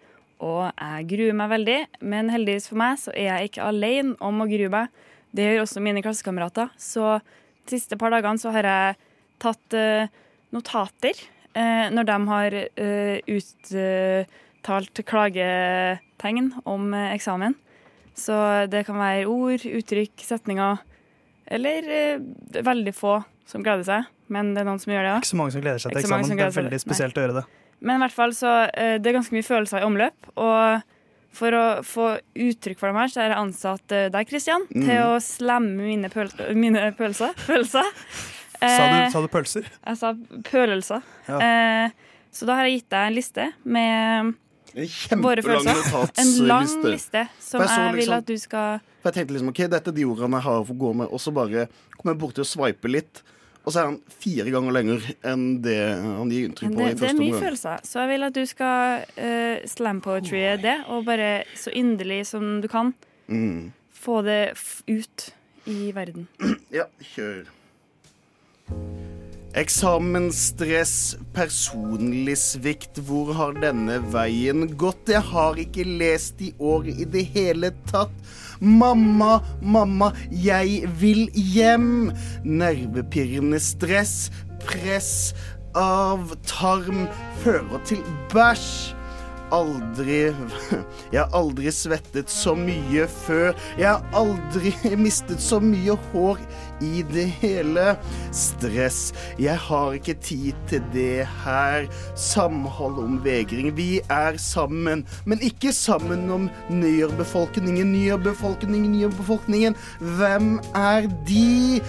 og jeg gruer meg veldig. Men heldigvis for meg så er jeg ikke alene om å grue meg. Det gjør også mine klassekamerater. Så de siste par dagene så har jeg tatt eh, notater eh, når de har eh, uttalt klagetegn om eh, eksamen. Så det kan være ord, uttrykk, setninger, eller veldig få som gleder seg. Men det er noen som gjør det òg. Ikke så mange som gleder seg til eksamen. Det er veldig spesielt å gjøre det. Men i hvert fall så det er ganske mye følelser i omløp. Og For å få uttrykk for dem her, så har jeg ansatt deg, Kristian, Mm. til å slemme mine, pøl mine pølser. Følelser. Sa du, Eh, sa du pølser? Jeg sa pølelser. Ja. Eh, så da har jeg gitt deg en liste med våre følelser. En lang liste som jeg jeg vil liksom- at du skal For jeg tenkte liksom, ok, dette er de ordene jeg har å få gå med, og så bare kommer jeg bort til å swipe litt, og så er han fire ganger lenger enn det han gir inntrykk på det, i det er mye omgang. følelser, så jeg vil at du skal uh, slam poetry det, og bare så inderlig som du kan Mm. få det f ut i verden. Ja, kjør. Eksamensstress, personlig svikt, hvor har denne veien gått? Jeg har ikke lest i år i det hele tatt. Mamma, mamma, jeg vil hjem. Nervepirrende stress, press av tarm fører til bæsj. Aldri Jeg har aldri svettet så mye før. Jeg har aldri mistet så mye hår i det hele. Stress. Jeg har ikke tid til det her. Samhold om vegring. Vi er sammen, men ikke sammen om nyerbefolkningen. Nyerbefolkningen, nyerbefolkningen. Hvem er de?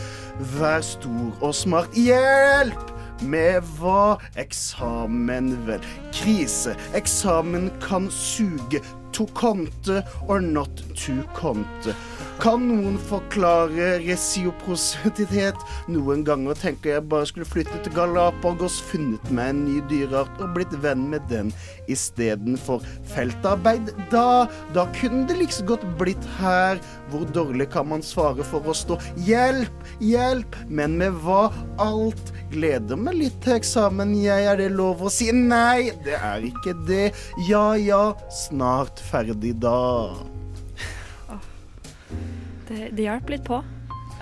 Vær stor og smart. Hjelp! Med hva? Eksamen, vel. Krise. Eksamen kan suge. To konte or not to konte. Kan noen forklare resiprositet? Noen ganger tenker jeg bare skulle flytte til Galapagos, funnet meg en ny dyreart og blitt venn med den istedenfor feltarbeid. Da, da kunne det like så godt blitt her. Hvor dårlig kan man svare for å stå? Hjelp, hjelp! Men med hva? Alt gleder meg litt til eksamen, jeg. Er det lov å si? Nei, det er ikke det. Ja ja, snart ferdig da. Det, det hjalp litt på.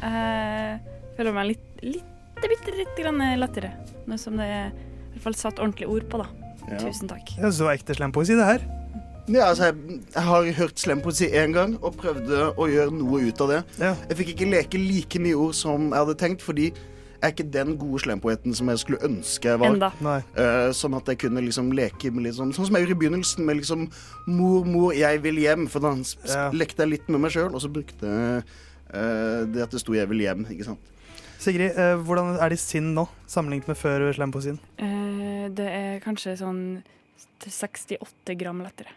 Jeg føler meg litt, litt, bitte litt grann lettere. Nå som det er i hvert fall satt ordentlig ord på, da. Ja. Tusen takk. Ja, så ekte slempoesi, det her. Ja, altså, jeg, jeg har hørt slem poesi én gang og prøvde å gjøre noe ut av det. Jeg fikk ikke leke like mye ord som jeg hadde tenkt, fordi er ikke den gode slempoeten som jeg skulle ønske jeg var. Eh, sånn at jeg kunne liksom leke med litt sånn Sånn som jeg gjorde i begynnelsen, med liksom Mor, mor, jeg vil hjem. For da Ja. lekte jeg litt med meg sjøl, og så brukte jeg uh, det at det sto 'jeg vil hjem'. Ikke sant? Sigrid, uh, hvordan er de sinn nå, sammenlignet med før slempoesien? sin? det er kanskje sånn 68 gram lettere.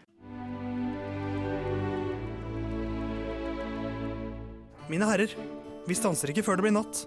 Mine herrer, vi stanser ikke før det blir natt.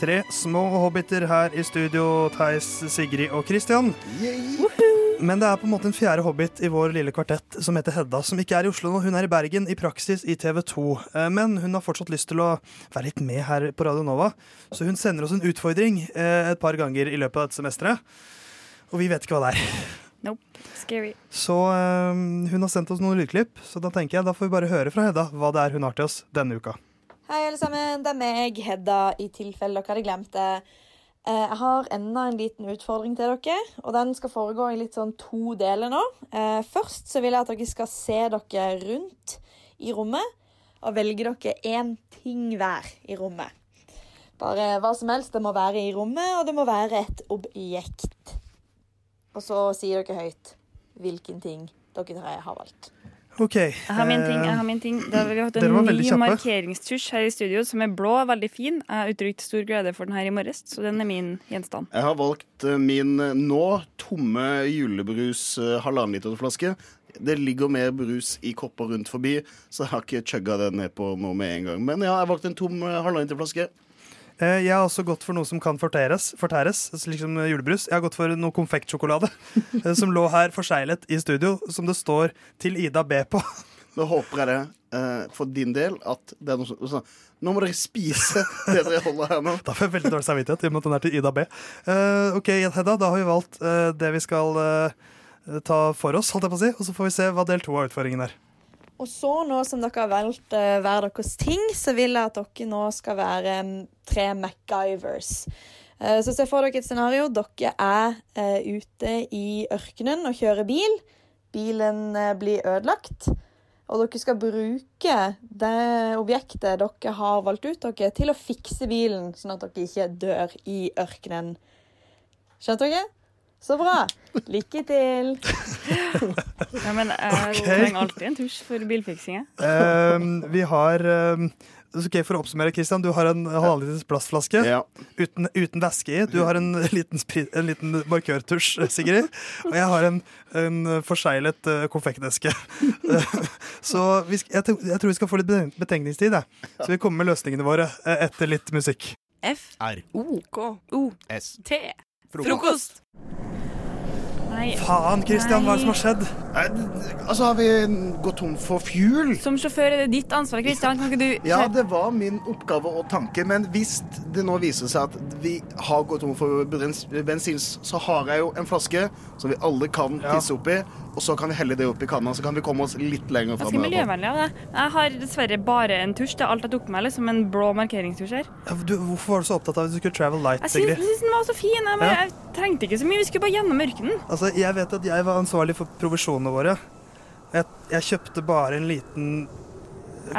Tre små hobbiter her i studio, Theis, Sigrid og Christian. Men det er på en måte en fjerde hobbit i vår lille kvartett som heter Hedda, som ikke er i Oslo nå. Hun er i Bergen, i praksis i TV 2. Eh, Men hun har fortsatt lyst til å være litt med her på Radio Nova, så hun sender oss en utfordring eh, et par ganger i løpet av dette semesteret. Og vi vet ikke hva det er. Nope. Scary. Så eh, hun har sendt oss noen lydklipp, så da tenker jeg da får vi bare høre fra Hedda hva det er hun har til oss denne uka. Hei, alle sammen. Det er meg, Hedda, i tilfelle dere hadde glemt det. Eh, Jeg har enda en liten utfordring til dere, og den skal foregå i litt sånn to deler nå. Eh, Først så vil jeg at dere skal se dere rundt i rommet, og velge dere én ting hver i rommet. Bare hva som helst. Det må være i rommet, og det må være et objekt. Og så sier dere høyt hvilken ting dere har valgt. OK. Jeg har min ting. jeg har min ting. Da har vi hatt en ny markeringstusj her i studio som er blå, veldig fin. Jeg har uttrykt stor glede for den her i morges, så den er min gjenstand. Jeg har valgt eh, min eh, nå tomme julebrus halvannen liter flaske. Det ligger mer brus i kopper rundt forbi, så jeg har ikke chugga den ned på nå med en gang. Men ja, jeg har valgt en tom halvannen liter Eh, Jeg har også gått for noe som kan fortæres, fortæres liksom julebrus. Jeg har gått for noe konfektsjokolade eh, som lå her forseglet i studio, som det står 'til Ida B' på. Nå håper jeg det eh, for din del at det er noe sånn Nå må dere spise det dere holder her nå. Da får jeg veldig dårlig samvittighet i og med at den er til Ida B. Eh, OK, Hedda, da har vi valgt eh, det vi skal eh, ta for oss, holdt jeg på å si. Og så får vi se hva del to av utfordringen er. Og så, nå som dere har valgt uh, hver deres ting, så vil jeg at dere nå skal være um, tre MacGyvers. Uh, så se for dere et scenario. Dere er uh, ute i ørkenen og kjører bil. Bilen blir ødelagt. Og dere skal bruke det objektet dere har valgt ut dere, til å fikse bilen, sånn at dere ikke dør i ørkenen. Skjønte dere? Så bra. Lykke til. Ja, men jeg Ok. trenger alltid en tusj for bilfiksing. jeg. Ehm, vi har ehm, ok, For å oppsummere, Christian. Du har en halvliters plastflaske uten, uten væske i. Du har en liten, en liten markørtusj, Sigrid. Og jeg har en, en forseglet uh, konfekteske. Så vi, jeg, tenk- jeg tror vi skal få litt beten- betenkningstid. jeg. Så vi kommer med løsningene våre eh, etter litt musikk. F. R. O. K. O. S. T. Frokost. Nei. Faen, Christian, hva er det som har skjedd? Altså, har vi gått tom for fuel? Som sjåfør er det ditt ansvar, Kristian. Kan ikke du Ja, det var min oppgave og tanke, men hvis det nå viser seg at vi har gått tom for bensin, så har jeg jo en flaske som vi alle kan tisse oppi, og så kan vi helle det opp i kanna, så kan vi komme oss litt lenger Ganske framover. miljøvennlig av det. Jeg har dessverre bare en tusj. Det er alt jeg tok med, liksom en blå markeringstusj her. Ja, Du, hvorfor var du så opptatt av at du skulle travel light, Jeg syns, Sigrid? jeg syns den var så fin. Jeg, Ja. jeg trengte ikke så mye. Vi skulle bare gjennom ørkenen. Altså, jeg vet at jeg var ansvarlig for provisjonene våre. Jeg, jeg kjøpte bare en liten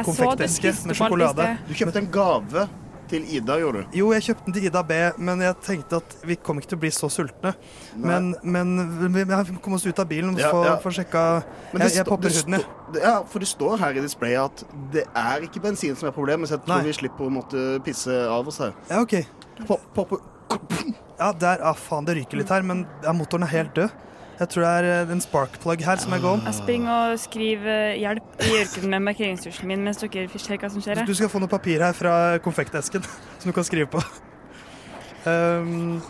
konfekteske med sjokolade. Du kjøpte en gave til Ida, gjorde du? Jo, jeg kjøpte den til Ida B, men jeg tenkte at vi kom ikke til å bli så sultne. Men, men vi vi kom oss ut av bilen og Ja, få ja. få sjekka Men Jeg, jeg popper huden, jeg. Ja, for det står her i displayet at det er ikke bensin som er problemet, så jeg tror Nei. vi slipper å måtte pisse av oss her. Ja, OK. Pop, pop, Ja, der, ah, faen, det ryker litt her, men ja, motoren er helt død. Jeg tror det er eh, en sparkplug her som er gone. Jeg springer og skriver 'hjelp' i ørkenen med markeringstusjen min mens dere ser hva som skjer. Du skal få noe papir her fra konfektesken som du kan skrive på. Um,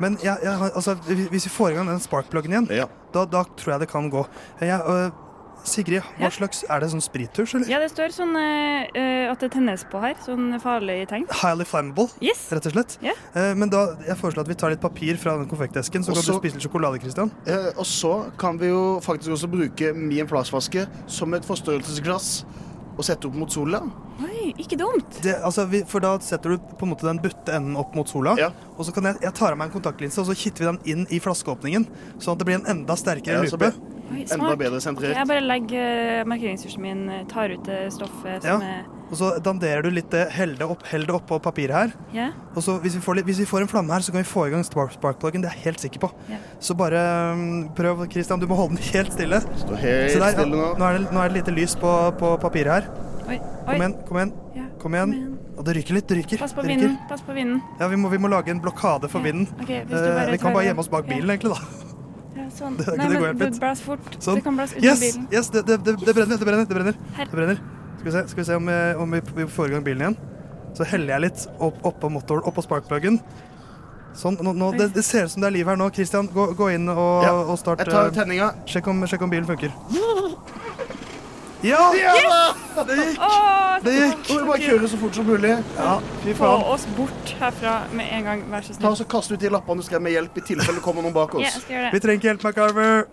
men jeg, jeg, altså, hvis vi får i gang den sparkpluggen igjen, da, da tror jeg det kan gå. Jeg, øh, Sigrid, hva Ja. slags er det sånn sprittusj, eller? Ja, det står sånn eh, eh, at det tennes på her. Sånn farlig tegn. Highly flammable, rett og slett. Yeah. Uh, men da, jeg foreslår at vi tar litt papir fra den konfektesken, så også, kan du spise litt sjokolade, Christian. Uh, og så kan vi jo faktisk også bruke min plastvaske som et forstørrelsesglass og sette opp mot sola. Oi, ikke dumt. Det, altså, vi, for da setter du på en måte den butte enden opp mot sola, og så kan jeg, jeg tar av meg en kontaktlinse, og så kitter vi den inn i flaskeåpningen, sånn at det blir en enda sterkere Ja, lupe. Oi, Enda bedre sentrert. Jeg bare legger eh, min, eh, tar ut det stoffet Ja. er Og så danderer du litt det, hell det opp, hell det oppå papiret her. Ja. Og så hvis vi, får litt, hvis vi får en flamme her, så kan vi få i gang spark sparkpluggen. Det er jeg helt sikker på. Ja. Så bare um, prøv, Christian. Du må holde den helt stille. Stå helt der, stille nå. nå. Er det, nå er det lite lys på, på papiret her. Oi, oi. Kom igjen, kom igjen. Ja, kom igjen. Og det ryker litt. Det ryker. Pass på ryker. vinden. Pass på vinden. Ja, vi må, vi må lage en blokade for vinden. Okay, hvis du Eh, vi kan bare gjemme oss bak Ja. bilen, egentlig, da. Sånn. Det- Nei, det går men helt du fint. fort. Sånn. Det kan blåse under Yes, bilen. yes det, det, det, det brenner. Det brenner. det brenner. Det brenner. Skal vi se, skal vi se om, vi, om vi, vi får i gang bilen igjen. Så heller jeg litt opp, oppå motoren, oppå sparkpluggen. Sånn, nå, nå, det, det ser ut som det er liv her nå. Christian, gå, gå inn og, Ja, og start jeg tar eh, tenninga. Sjekk om, sjekk om bilen funker. Ja! Yes! Det gikk! Åh, Det gikk. Vi bare kjøre så fort som mulig. Ja, fy Få oss bort herfra med en gang, vær så Ta snill. oss og Kast ut de lappene du skrev med hjelp i tilfelle det kommer noen bak Ja, oss. jeg skal gjøre Vi trenger ikke hjelp, MacGyver.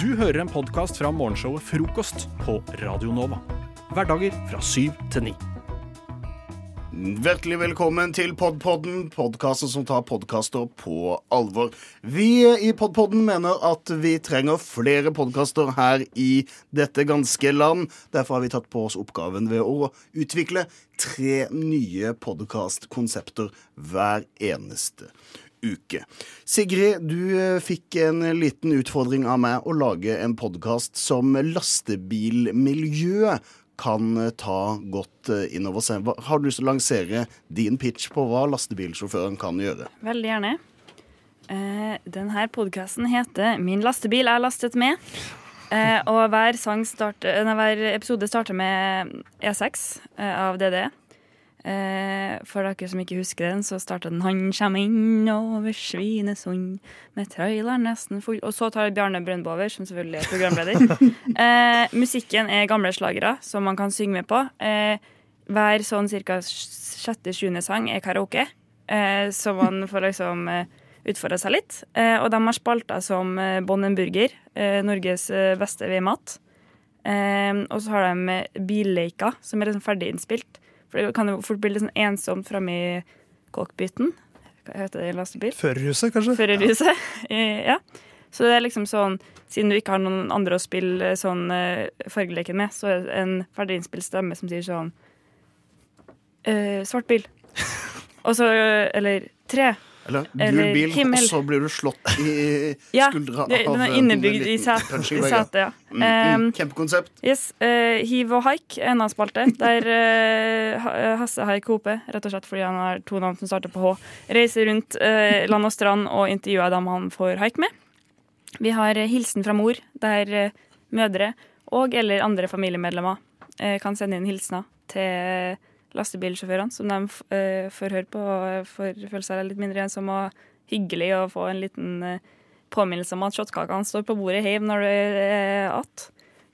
Du hører en podkast fra morgenshowet Frokost på Radio Nova. Hverdager fra syv til ni. Hjertelig velkommen til Podpodden, podkasten som tar podkaster på alvor. Vi i Podpodden mener at vi trenger flere podkaster her i dette ganske land. Derfor har vi tatt på oss oppgaven ved å utvikle tre nye podkastkonsepter hver eneste uke. Sigrid, du eh, fikk en liten utfordring av meg å lage en podkast som lastebilmiljøet kan eh, ta godt eh, inn over seg. Har du lyst til å lansere din pitch på hva lastebilsjåføren kan gjøre? Veldig gjerne. Eh, denne podkasten heter 'Min lastebil er lastet med'. Og hver, starter, nei, hver episode starter med E6 eh, av DDE. Eh, for dere som ikke husker den, så starter den 'Han kjem inn over Svinesund med traileren nesten full'. Og så tar Bjarne Brøndbo over, som selvfølgelig er programleder. eh, musikken er gamle slagere som man kan synge med på. Eh, hver sånn ca. sjette-sjuende sang er karaoke. Eh, så man får liksom eh, utfordre seg litt. Eh, og de har spalta som eh, Bonnenburger, eh, Norges beste ved-mat. Eh, og så har de Billeika, som er liksom ferdig innspilt. For det kan jo fort bli litt sånn ensomt framme i cockpiten. Heter det i lastebil? Førerhuset, kanskje? Førerhuset. ja. ja. Så det er liksom sånn, siden du ikke har noen andre å spille sånn eh, fargeleken med, så er det en ferdig innspilt stemme som sier sånn eh, Svart bil. Og så Eller tre. Eller gul bil, himmel. og så blir du slått i Ja, skuldra det- den er innebygd i setet, ja. Mm, mm, kjempekonsept. Yes, eh, Hiv og haik er en av spalte. Der uh, Hasse Haik Hope, rett og slett fordi han har to navn som starter på H, reiser rundt uh, land og strand og intervjuer dem han får haik med. Vi har Hilsen fra mor, der mødre og eller andre familiemedlemmer kan sende inn hilsener til lastebilsjåførene, som de eh, får høre på og får føle seg litt mindre ensomme og hyggelig og få en liten uh, påminnelse om at shotkakene står på bordet hjemme når du er att.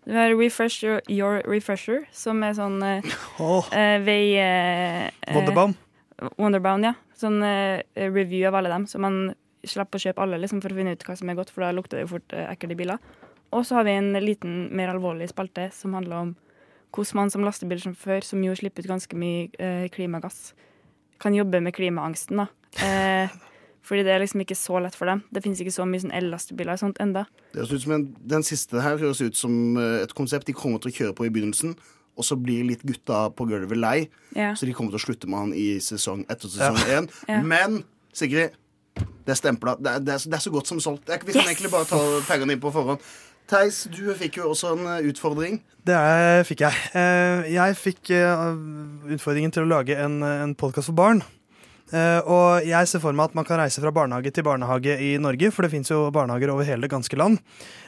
Du har Refresh Your, your Refresher, som er sånn uh, oh. vei... Wonderbound. Wonderbound, ja. Sånn review av alle dem, så man slipper å kjøpe alle liksom, for å finne ut hva som er godt, for da lukter det jo fort ekkelt i biler. Og så har vi en liten, mer alvorlig spalte som handler om hvordan man som lastebilsjåfør, som jo slipper ut ganske mye eh, klimagass, kan jobbe med klimaangsten. da. Eh, fordi det er liksom ikke så lett for dem. Det finnes ikke så mye sånn el-lastebiler og sånt enda. Det høres ut som en, den siste her høres ut som eh, et konsept de kommer til å kjøre på i begynnelsen. Og så blir litt gutta på gulvet lei, Ja. så de kommer til å slutte med han i sesong etter sesong Ja. én. Ja. Men Sigrid, det er stempla. Det, det, så- det er så godt som solgt. Jeg, vi kan Yes! egentlig bare ta pengene inn på forhånd. Theis, du fikk jo også en eh, utfordring. Det fikk jeg. Eh, Jeg fikk eh, utfordringen til å lage en, en podkast for barn. Eh, Og jeg ser for meg at man kan reise fra barnehage til barnehage i Norge, for det fins jo barnehager over hele det ganske land.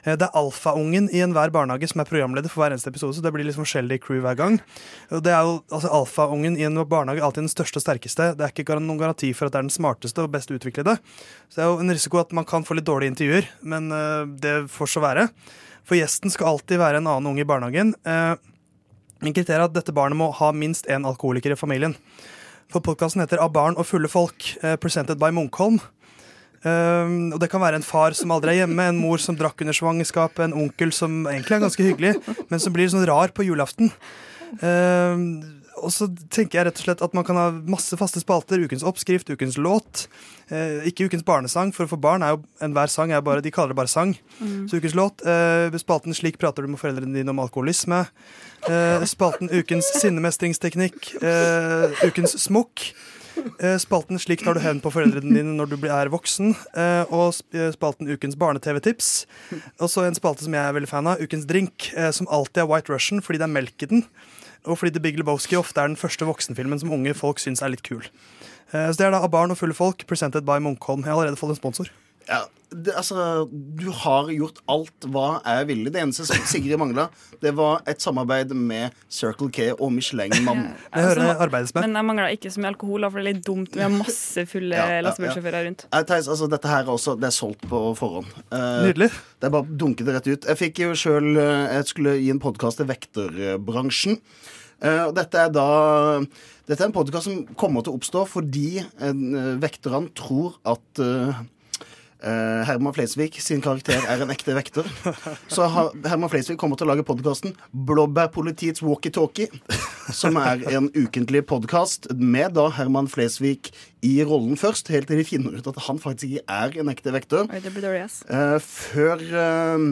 Eh, Det er alfaungen i enhver barnehage som er programleder for hver eneste episode, så det blir litt forskjellig crew hver gang. Det er jo, altså Alfaungen i en barnehage alltid den største og sterkeste. Det er ikke noen garanti for at det er den smarteste og best utviklede. Så det er jo en risiko at man kan få litt dårlige intervjuer, men eh, det får så være. For gjesten skal alltid være en annen unge i barnehagen. Min Men er at dette barnet må ha minst én alkoholiker i familien. For podkasten heter Av barn og fulle folk, eh, presented by Munkholm. Um, og Det kan være en far som aldri er hjemme, en mor som drakk under svangerskapet, en onkel som egentlig er ganske hyggelig, men som blir sånn rar på julaften. Um, og så tenker jeg rett og slett at man kan ha masse faste spalter. Ukens oppskrift, ukens låt. Eh, ikke ukens barnesang, for for barn er jo enhver sang er bare, de kaller det bare sang. Mm. Så ukens låt. Eh, spalten 'Slik prater du med foreldrene dine om alkoholisme'. Eh, spalten 'Ukens sinnemestringsteknikk'. Eh, ukens smokk. Eh, spalten 'Slik tar du hevn på foreldrene dine når du er voksen'. Eh, og spalten 'Ukens barne-TV-tips'. Og så en spalte som jeg er veldig fan av, 'Ukens drink', som alltid er White Russian fordi det er melk i den. Og fordi The Big Lebowski ofte er den første voksenfilmen som unge folk syns er litt kul. Eh, Så det er da Av barn og fulle folk, presented by Munkholm. Jeg har allerede fått en sponsor. Ja, det, altså, du har gjort alt hva jeg ville. Det eneste som Sigrid mangla, det var et samarbeid med Circle K og Michelin-mann. med. Men jeg mangla ikke så mye alkohol, for det er litt dumt. Vi har masse fulle Ja, ja, lastebilsjåfører rundt. Nei, Theis, altså, dette her er også, det er solgt på forhånd. Eh, Nydelig. Det er bare å dunke det rett ut. Jeg fikk jo selv, eh, jeg skulle gi en podkast til vekterbransjen. Uh, dette er da Dette er en podkast som kommer til å oppstå fordi uh, vekterne tror at eh, eh, Herman Flesvig sin karakter er en ekte vekter. Så har Herman Flesvig kommer til å lage podkasten Blåbærpolitiets walkietalkie. Som er en ukentlig podkast med da Herman Flesvig i rollen først, helt til de finner ut at han faktisk ikke er en ekte vekter. Oi, det blir dårlig, ass. Eh, før eh,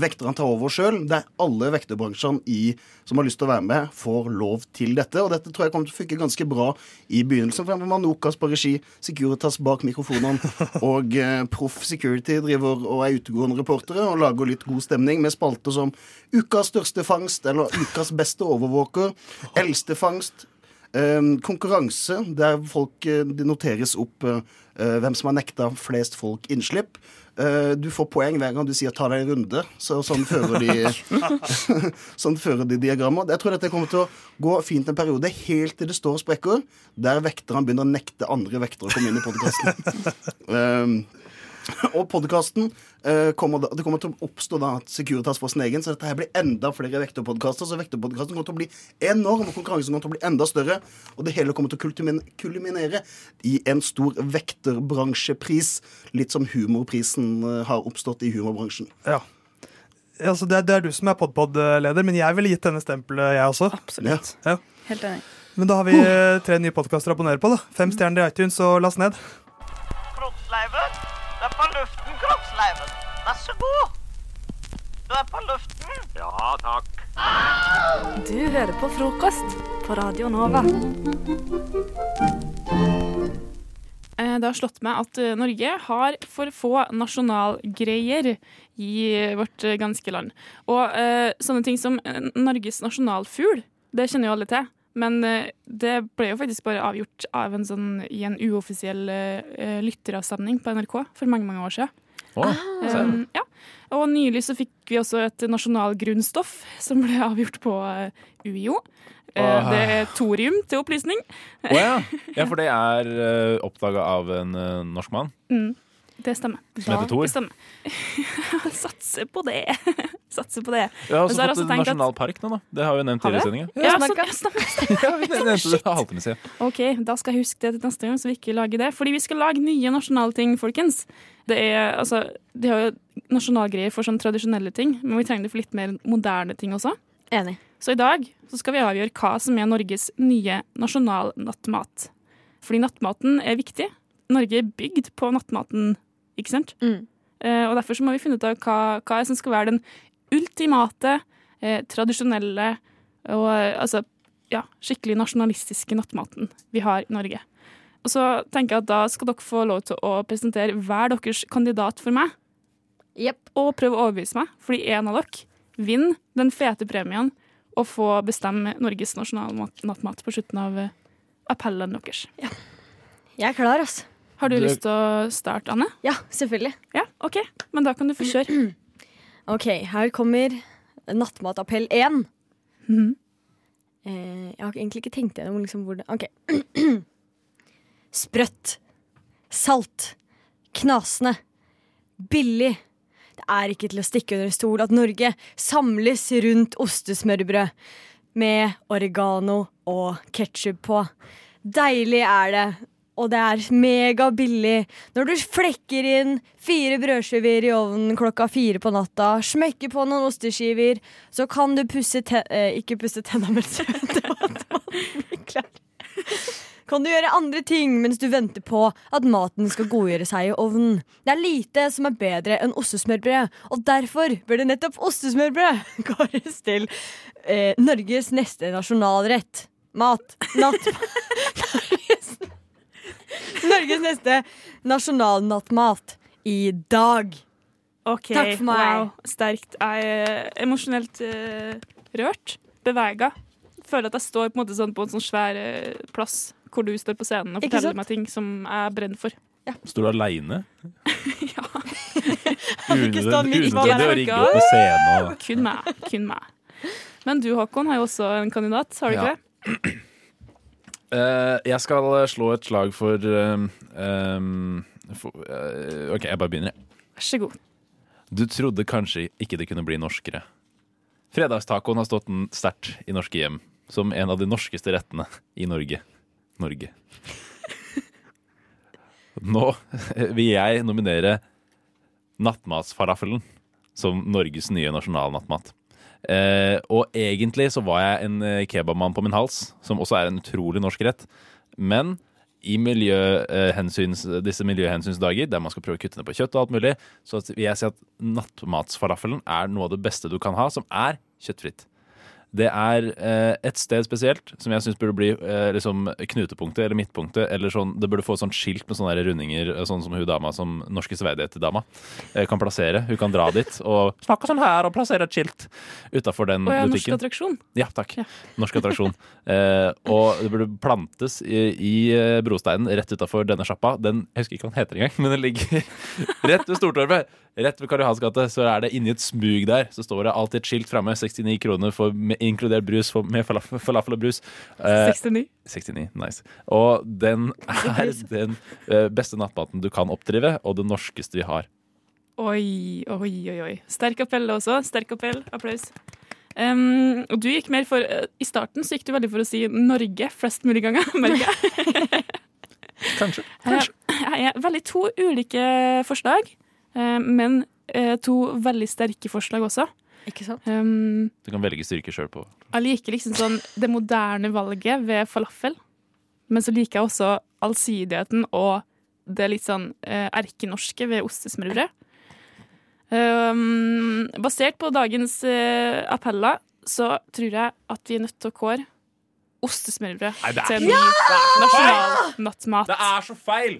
vekterne tar over sjøl, alle vekterbransjene i, som har lyst til å være med, får lov til dette. Og dette tror jeg kommer til å funke ganske bra i begynnelsen. For Manokas Nokas på regi, Securitas bak mikrofonene, og eh, Proff Security driver og er utegående reportere og lager litt god stemning med spalter som Ukas største fangst, eller Ukas beste overvåker, Eldste fangst, konkurranse der folk De det noteres opp eh, eh, hvem som har nekta flest folk innslipp. Eh, du får poeng hver gang du sier 'ta deg en runde'. Så, sånn fører de Sånn fører de diagrammer. Jeg tror dette kommer til å gå fint en periode, helt til det står sprekker, der vekterne begynner å nekte andre vektere å komme inn i podkasten. Og podkasten uh, kommer, det kommer til å oppstå da at Securitas får sin egen, så dette her blir enda flere vekterpodkaster. Så vekterpodkasten kommer til å bli enorm, og konkurransen kommer til å bli enda større. Og det hele kommer til å kulminere i en stor vekterbransjepris. Litt som humorprisen eh, har oppstått i humorbransjen. Ja. Altså, det, er, det er du som er podpod-leder, men jeg ville gitt denne stempelet, jeg også. Absolutt. Ja. Helt enig. Men da har vi eh, tre nye podkaster å abonnere på. da Fem stjerner i iTunes og last ned. Kroppsleiven. Er på luften, Kroppsleiven. Vær så god. Du er på luften. Ja, takk. Du hører på frokost på Radio Nova. Eh, Det har slått meg at eh, Norge har for få nasjonalgreier i vårt eh, ganske land. Og eh, sånne ting som Norges nasjonalfugl, det kjenner jo alle til. Men eh, det ble jo faktisk bare avgjort av en sånn, i en uoffisiell eh, lytteravstemning på NRK for mange mange år siden. Oh. Um, ja. Og nylig så fikk vi også et nasjonalgrunnstoff som ble avgjort på UiO. Eh, Det er thorium til opplysning. Å ja. ja, for det er uh, oppdaga av en uh, norsk mann. Mm, det stemmer. Som heter Thor? Det stemmer. Satser på det. Satser på det. Vi har også så har fått en nasjonalpark nå, da. Det har vi nevnt tidligere i det? sendinga. Ja, ja, stemmer. Ja, vi nevnte det halvtime siden. OK, da skal jeg huske det til neste gang, så vi ikke lager det. Fordi vi skal lage nye nasjonale ting, folkens. Det er, altså, De har jo nasjonalgreier for sånne tradisjonelle ting, men vi trenger det for litt mer moderne ting også. Enig. Så i dag så skal vi avgjøre hva som er Norges nye nasjonalnattmat. Fordi nattmaten er viktig. Norge er bygd på nattmaten, ikke sant? Eh, og derfor så må vi finne ut av hva, hva som skal være den ultimate, eh, tradisjonelle og eh, altså, ja, skikkelig nasjonalistiske nattmaten vi har i Norge. Og så tenker jeg at da skal dere få lov til å presentere hver deres kandidat for meg. Og prøve å overbevise meg, fordi en av dere vinner den fete premien og få bestemme Norges nasjonalnattmat på slutten av eh, appellen deres. Jeg er klar, altså. Har du Du- lyst til å starte, Anne? Ja, selvfølgelig. Ja, ok. Men da kan du få kjøre. OK, her kommer nattmatappell 1. Mhm. eh, jeg har egentlig ikke tenkt gjennom liksom hvor det OK. Sprøtt. Salt. Knasende. Billig. Det er ikke til å stikke under en stol at Norge samles rundt ostesmørbrød med oregano og ketsjup på. Deilig er det, og det er megabillig når du flekker inn fire brødskiver i ovnen klokka fire på natta, smekker på noen osteskiver, så kan du pusse te eh, Ikke pusse tenna mens du venter på at maten blir. Kan du gjøre andre ting mens du venter på at maten skal godgjøre seg i ovnen. Det er lite som er bedre enn ostesmørbrød, og derfor bør det nettopp ostesmørbrød kåres til eh, Norges neste nasjonalrett. Mat. Natt. Norges, neste nasjonalnattmat i dag. Ok, Takk for meg. Wow, sterkt. Jeg er emosjonelt uh, rørt. Bevega. Føler at jeg står på en måte sånn på en sånn svær uh, plass hvor du står på scenen og Ikke forteller sant? meg ting som jeg brenner for. Står du aleine? ja. Unødvendig å rigge opp på scenen. Kun meg. Kun meg. Men du, Håkon, har jo også en kandidat, har du ikke det? Eh, jeg skal slå et slag for, um, um, for uh, OK, jeg bare begynner. jeg. Vær så god. Du trodde kanskje ikke det kunne bli norskere. Fredagstacoen har stått sterkt i norske hjem som en av de norskeste rettene i Norge. Norge. Nå vil jeg nominere nattmatsfalafelen som Norges nye nasjonalnattmat. Eh, og egentlig så var jeg en eh, kebabmann på min hals, som også er en utrolig norsk rett. Men i miljøhensyns, disse miljøhensynsdager, der man skal prøve å kutte ned på kjøtt og alt mulig, så vil jeg si at nattmatsfalafelen er noe av det beste du kan ha, som er kjøttfritt. Det er eh, et sted spesielt som jeg syns burde bli eh, liksom knutepunktet eller midtpunktet. eller sånn, Det burde få sånn skilt med sånne rundinger, eh, sånn som hun dama som norske Sveidigheter-dama eh, kan plassere. Hun kan dra dit og snakke sånn her og plassere et skilt utafor den Og ja, norsk attraksjon. Ja, takk. Norsk attraksjon. Eh, og det burde plantes i, i eh, brosteinen rett utafor denne sjappa. Den, jeg husker ikke hva den heter engang, men den ligger rett ved Stortorvet. Rett ved Karl Johans gate. Så er det inni et smug der. Så står det alltid et skilt framme. 69 kroner for me- inkludert brus for, med falafel, falafel og brus. Eh, 69. 69, nice. Og den er den eh, beste nattmaten du kan oppdrive, og det norskeste vi har. Oi, oi, oi. oi. Sterk appell også. Sterk appell. Applaus. Um, og du gikk mer for uh, I starten så gikk du veldig for å si Norge flest mulig ganger, merker jeg. Kanskje. Jeg er veldig to ulike forslag, eh, men eh, to veldig sterke forslag også. Ikke sant? Um, Du kan velge styrke sjøl på. jeg liker liksom sånn det moderne valget ved falafel, men så liker jeg også allsidigheten og det litt sånn uh, erkenorske ved ostesmørbrød. Um, basert på dagens uh, appeller så tror jeg at vi er nødt til å kåre ostesmørbrød Nei, til en ny er nasjonal nattmat. Det er så feil!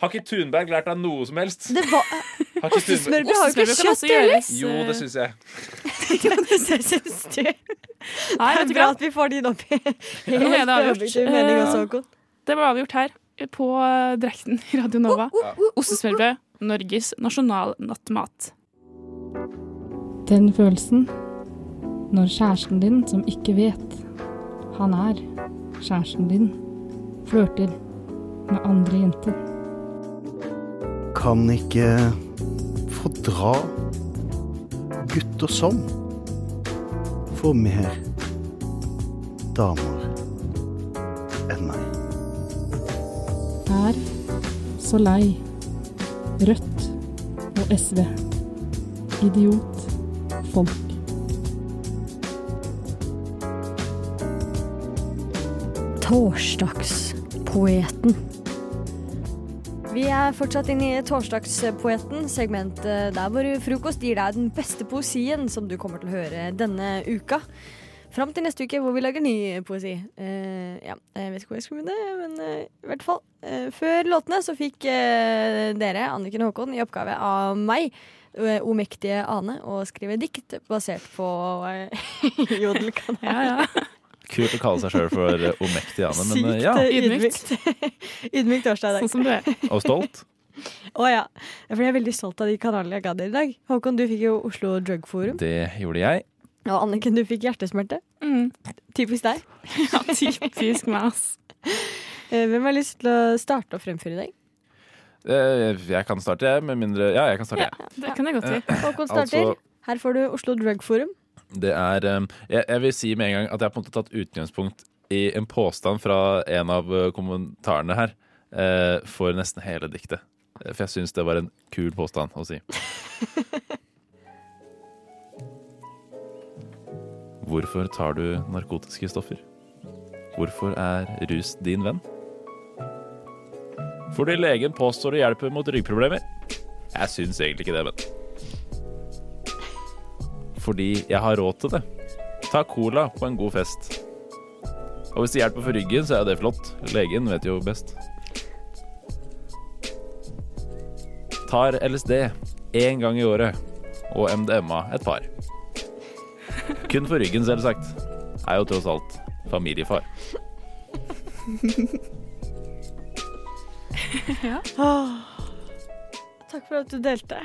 Har ikke Thunberg lært deg noe som helst? Det var Har ikke Thunberg- Ostesmørbrød har jo ikke Ostesmørbrød kan også kjøtt, eller? Jo, det eh, syns jeg. det syns du. Nei, det vet er du bra hva? at vi får din opp i er det helt avgjort. objektiv mening også, Eh, Håkon. Det ble avgjort her på eh, drekten i Radio Nova. Ostesmørbrød, Norges nasjonalnattmat. Den følelsen når kjæresten din, som ikke vet han er kjæresten din, flørter med andre jenter. Kan ikke fordra gutter som får mer damer enn meg. Er så lei Rødt og SV. Idiot. Folk. Torsdagspoeten. Er fortsatt inne i Torsdagspoeten, segmentet der hvor frokost gir deg den beste poesien som du kommer til å høre denne uka. Fram til neste uke hvor vi lager ny poesi. Uh, ja, jeg vet ikke hvor jeg skal begynne, men uh, i hvert fall. Uh, før låtene så fikk eh, dere, Anniken Håkon, i oppgave av meg, eh, omektige Ane, å skrive dikt basert på jodelkanalen. Ja, ja. Kult å kalle seg sjøl for eh, omektig Ane, men eh, Sykt ja. eh, ydmykt. ydmykt årsdag i dag. Sånn som du er. Og stolt. Å oh, ja. For jeg er veldig stolt av de kanalene jeg ga dere i dag. Håkon, du fikk jo Oslo Drug Forum. Det gjorde jeg. Og Anniken, du fikk hjertesmerte. Mm. Typisk deg. Ja, typisk meg, ass. Eh, Hvem har lyst til å starte og fremføre i dag? Eh, Jeg kan starte, jeg, med mindre Ja, jeg kan starte, jeg. Det kan jeg godt si. Håkon starter. Altså- Her får du Oslo Drug Forum. Det er eh, jeg, jeg vil si med en gang at jeg har på en måte tatt utgangspunkt i en påstand fra en av eh, kommentarene her eh, for nesten hele diktet. For jeg syns det var en kul påstand å si. Hvorfor tar du narkotiske stoffer? Hvorfor er rus din venn? Fordi legen påstår det hjelper mot ryggproblemer. Jeg syns egentlig ikke det, men fordi jeg har råd til det. Ta cola på en god fest. Og hvis det hjelper for ryggen, så er det flott. Legen vet jo best. Tar LSD én gang i året, og MDMA et par. Kun for ryggen, selvsagt. Er jo tross alt familiefar. ja. Åh. Takk for at du delte.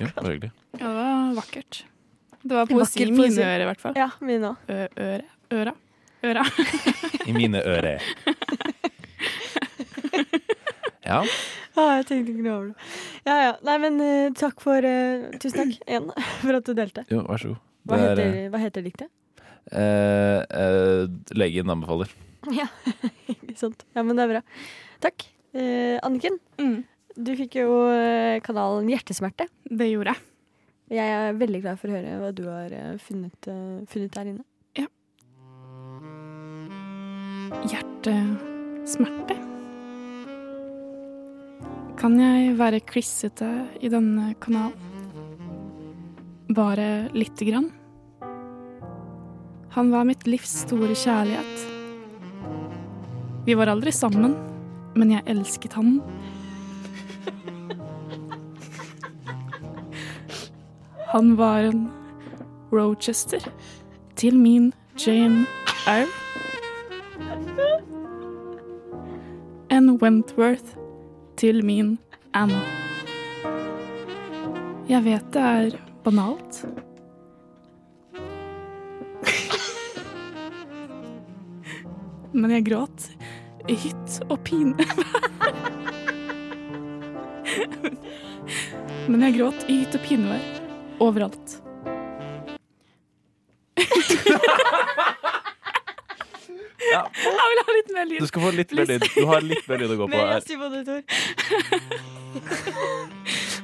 ja, bare hyggelig. Ja, det var vakkert. Det var poesi i mine ører, i hvert fall. Ja, mine òg. Øre. Øra. Øra. I mine ører. Ja. Ah, jeg tenkte ikke noe over det. Ja, ja. Nei, men uh, takk for uh, Tusen takk igjen for at du delte. Jo, vær så god. Hva, Det er, heter, hva heter diktet? Uh, eh, legen anbefaler. Ja, ikke sant. Ja, men det er bra. Takk. Eh, Anniken, du fikk jo kanalen Hjertesmerte. Det gjorde jeg. Jeg er veldig glad for å høre hva du har eh, funnet, eh, funnet der inne. Hjertesmerte. Kan jeg være klissete i denne kanalen? Bare lite grann? Han var mitt livs store kjærlighet. Vi var aldri sammen, men jeg elsket han. Han var en Rochester til min Jane Eyre. En Wentworth til min Anne. Jeg vet det er banalt. men jeg gråt i hytt og pine. men jeg gråt i hytt og pinevær overalt. Ja. Jeg vil ha litt mer lyd. Du skal få litt mer lyd. Du har litt mer lyd å gå på her.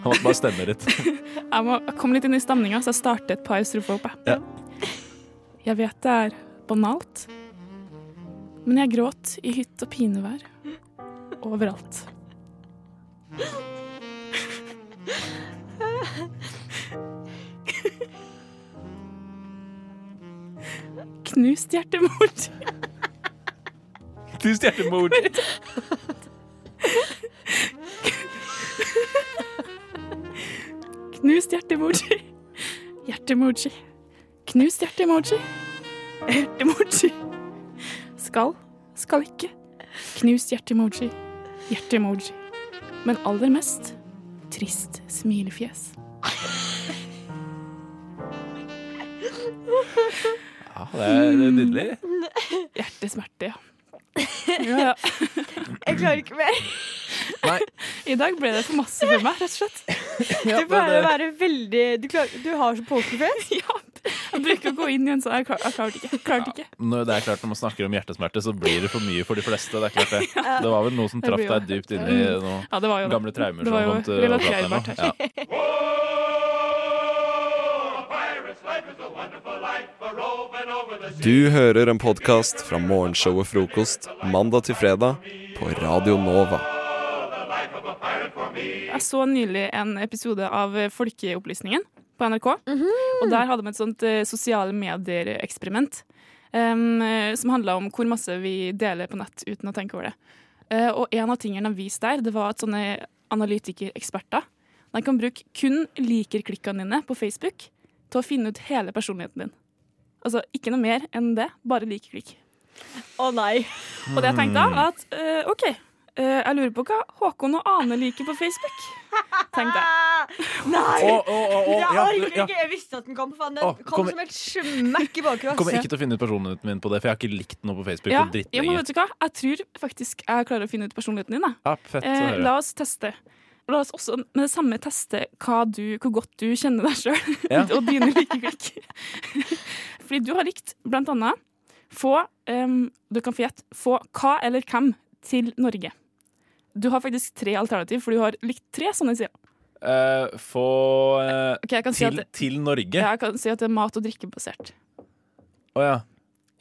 Han måtte bare stemme litt. Jeg må komme litt inn i stemninga, så jeg starter et par strofer opp. Ja. Jeg vet det er banalt, men jeg gråt i hytt og pinevær overalt. Knust hjertemor. Knust hjertemor. Knust hjertemoji. Hjertemoji. Knust hjertemoji. Hjertemoji. Skal, skal ikke. Knust hjertemoji. Hjertemoji. Men aller mest trist smilefjes. Ja, det er, det er nydelig. Hjertesmerte, ja. ja, ja. Jeg klarer ikke mer. Nei. I dag ble det for masse for meg, rett og slett. Du pleier å være veldig Du, klarer, du har så pokerface. ja. Jeg bruker å gå inn i en sånn Jeg klar- jeg klarte ikke. Jeg klarte ikke. Når det er klart Når man snakker om hjertesmerte, så blir det for mye for de fleste. Det er klart det. Det var vel noe som traff deg dypt inn i noen Ja, det var jo det. gamle traumer Det var som jo kom til relaterbart her nå. Ja. Du hører en podkast fra morgenshowet Frokost mandag til fredag på Radio Nova. Jeg så nylig en episode av Folkeopplysningen på NRK. Og der hadde vi et sånt eh, sosiale medier-eksperiment. eh, som handla om hvor masse vi deler på nett uten å tenke over det. Uh, og en av tingene de viste der, det var at sånne analytikereksperter de kan bruke kun liker-klikkene dine på Facebook til å finne ut hele personligheten din. Altså ikke noe mer enn det, bare like klikk. Å nei. Og det jeg tenkte da, at uh, OK, uh, jeg lurer på hva Håkon og Ane liker på Facebook. Tenkte jeg. Nei! Oh, oh, jeg ja, orker ja. ikke. Jeg visste at den kom. Faen, den Å, kom som et smekk i bakgrunnen. Kommer ikke til å finne ut personligheten min på det, for jeg har ikke likt noe på Facebook Ja, på ja, men vet du hva? Jeg tror faktisk jeg klarer å finne ut personligheten din. da. Ja, fett Eh, la oss teste. La oss også med det samme teste hva du, hvor godt du kjenner deg sjøl Ja. og dine likeklikk. Fordi du har likt blant annet få um, Du kan få gjette. Få hva eller hvem til Norge. Du har faktisk tre alternativ, for du har likt tre sånne sider. Uh, få uh, okay, jeg si til, at- til Norge? Jeg kan si at det er mat- og drikkebasert. Å ja.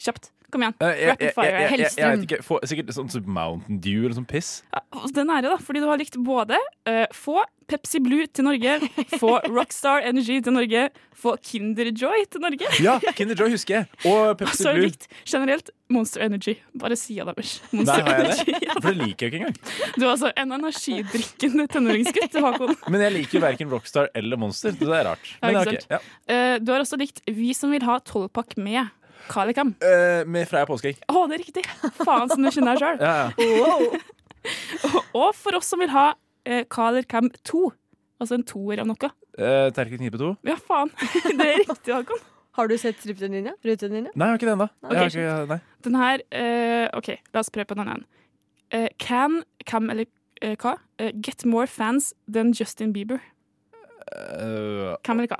Kjapt. Kom igjen. Eh, Rapid fire. Hellstrøm. jeg, vet ikke. Få, sikkert sånn Mountain Dew eller sånn piss. Ja, Det er nære, da, fordi du har likt både uh, få Pepsi Blue til Norge, få Rockstar Energy til Norge, få Kinder Joy til Norge. Ja, Kinder Joy husker jeg. Og Og Blue. så likt generelt Monster Energy. Bare sida deres. Der Nei, har jeg Energy. det. For det liker jeg ikke engang. Du er altså en energidrikkende tenåringsgutt, Men jeg liker jo verken Rockstar eller Monster, det er rart. Ja, Men ikke ok, sant? ja. Uh, du har også likt Vi som vil ha tolvpakk med hva Uh. Eh, med Freia påskeegg. Å, det er riktig! Faen som du kjenner sjøl. Ja, ja. Og for oss som vil ha uh, eller hvem to. Altså en toer av noe. Uh, Terkel knipe 2. Ja, faen. Det er riktig, Håkon. Har du sett strippen din? Nei, jeg har ikke det ennå. Ok, Jeg har ikke- Nei. Den her uh, OK, la oss prøve på en annen. Uh, can, cam eller uh, hva, eh, get more fans than Justin Bieber? Eh, Hvem eller hva?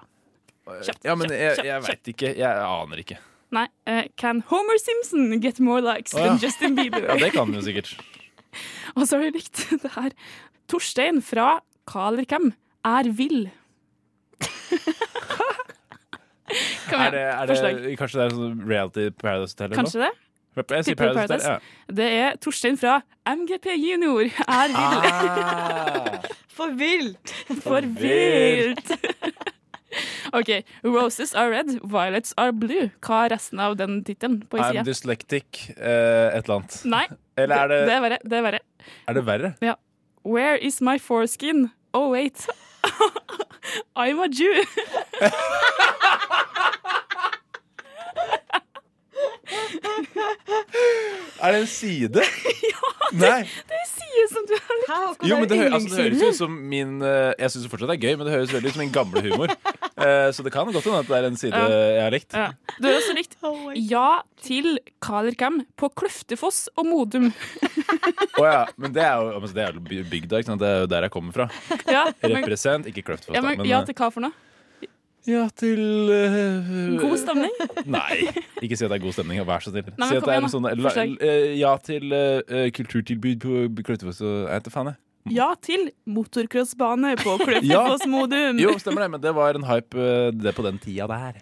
Kjapt, ja, men kjapt, jeg, jeg veit ikke. Jeg aner ikke. Nei. Uh, can Homer Simpson get more likes oh, ja. than Justin Bieber? Ja, det kan han jo sikkert. Og så har jeg likt det her. Torstein fra Hva eller hvem er vill. Kom Er det, er det, kanskje det er sånn reality Paradise Hotel? Kanskje nå? Det? Paradise. Paradise. Ja. Det er Torstein fra MGP Junior er vill. Ah. For vilt! For vilt! OK. Roses are red, violets are blue. Hva er resten av den tittelen på I'm dyslectic, uh, et eller annet. Nei. Eller er det, det er verre. Det er verre. er det verre? Ja. Where is my foreskin? Oh, wait. I'm a Jew. Er det en side? ja, Det er en side som du har Jo, men det, hø altså, det høres ut som min uh, Jeg syns fortsatt det er gøy, men det høres veldig ut som min gamle humor. Uh, Så det kan godt hende at det er en side Ja. jeg har likt. Ja. Du har også likt ja til hva eller på Kløftefoss og Modum. Å ja, men det er jo altså, det er bygda, ikke sant? det er jo der jeg kommer fra. Ja, men- Represent, ikke Kløftefoss. Ja, da, men men, ja eh, til hva for noe? Ja til eh, God stemning? Nei, ikke si at det er god stemning. Vær så snill. Si at det er en sånn la- eh, Ja til eh, kulturtilbud på Kløftefoss og Jeg heter faen, jeg. Ja til motocrossbane på Ja. Kløftefoss Modum. Jo, stemmer det, men det var en hype det på den tida der.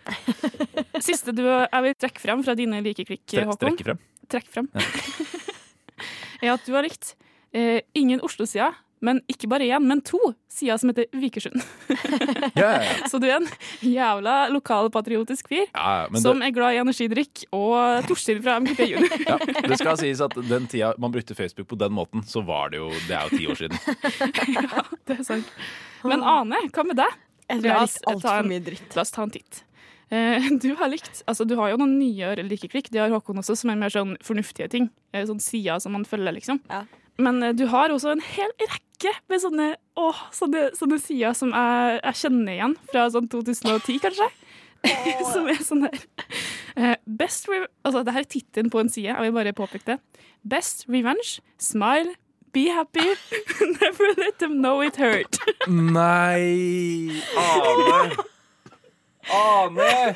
Siste du jeg vil trekke frem fra dine likeklikk, Håkon. strekke frem? Trekk frem. er at du har likt eh, ingen Oslo-sider, men ikke bare én, men to sider som heter Vikersund. Ja, ja, ja. Så du er en jævla lokalpatriotisk fyr Ja, ja, som det, er glad i energidrikk og Torstein fra MGP Junior. ja, det skal sies at den tida man brukte Facebook på den måten, så var det jo Det er jo ti år siden. ja, det er sant. Men Ane, hva med deg? Jeg tror jeg har likt altfor alt for mye dritt. La oss ta en titt. Eh, Du har likt, altså du har jo noen nyere likeklikk, det har Håkon også, som er mer sånn fornuftige ting. Eh, Sånn sider som man følger, liksom. Men eh, du har også en hel rekke med sånne, å, sånne, sånne sider som jeg, jeg kjenner igjen fra sånn 2010, kanskje. som er sånn her eh, Best re Altså, det her er tittelen på en side, jeg vil bare påpeke det. Best revenge, smile, be happy, never let them know it hurt. Nei Ane! Ane!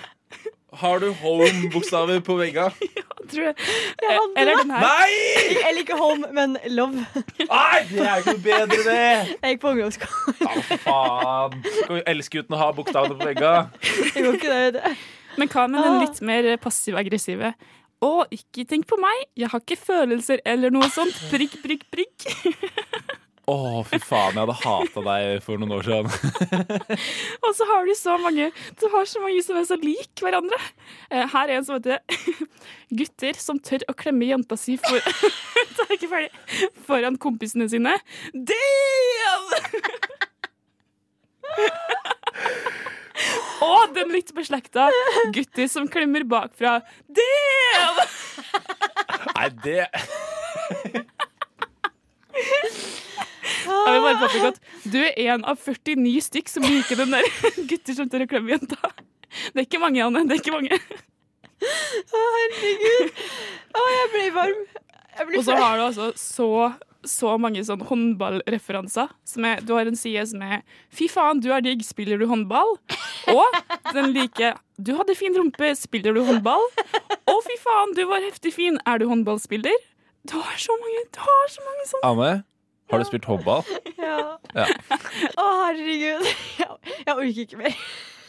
Har du home-bokstaver på veggene? Tror jeg. Jeg hadde Eller det. den her. Nei! Jeg liker home, men love. Nei, det er ikke noe bedre, det! Jeg gikk på ungdomsskolen. Ja, faen. Skal vi elske uten å ha bokstavene på veggene? Det går ikke det. det. Men hva med den litt mer passiv-aggressive? Å, ikke tenk på meg, jeg har ikke følelser eller noe sånt. Prikk, prikk, prikk. Å, fy faen, jeg hadde hata deg for noen år siden. Og så har du så mange Du har så mange som er så lik hverandre. Eh, Her er en som heter 'Gutter som tør å klemme jenta si for foran kompisene sine'. Damn! Og den litt beslekta 'Gutter som klemmer bakfra'. Damn! Nei, det Jeg vil bare påpeke at du er en av 49 stykk som liker den der 'gutter som tør å klemme jenta'. Det er ikke mange, Anne. Det er ikke mange. Å, herregud. Å, jeg blir varm. Jeg blir Og så har du altså så, så mange sånn håndballreferanser. Som er, du har en side som er 'Fy faen, du er digg, spiller du håndball?' Og den like 'Du hadde fin rumpe, spiller du håndball?' Og 'Fy faen, du var heftig fin, er du håndballspiller?' Du har så mange, du har så mange sånne. Anne, har du spilt håndball? Ja. Ja. Å, herregud. Jeg, jeg orker ikke mer.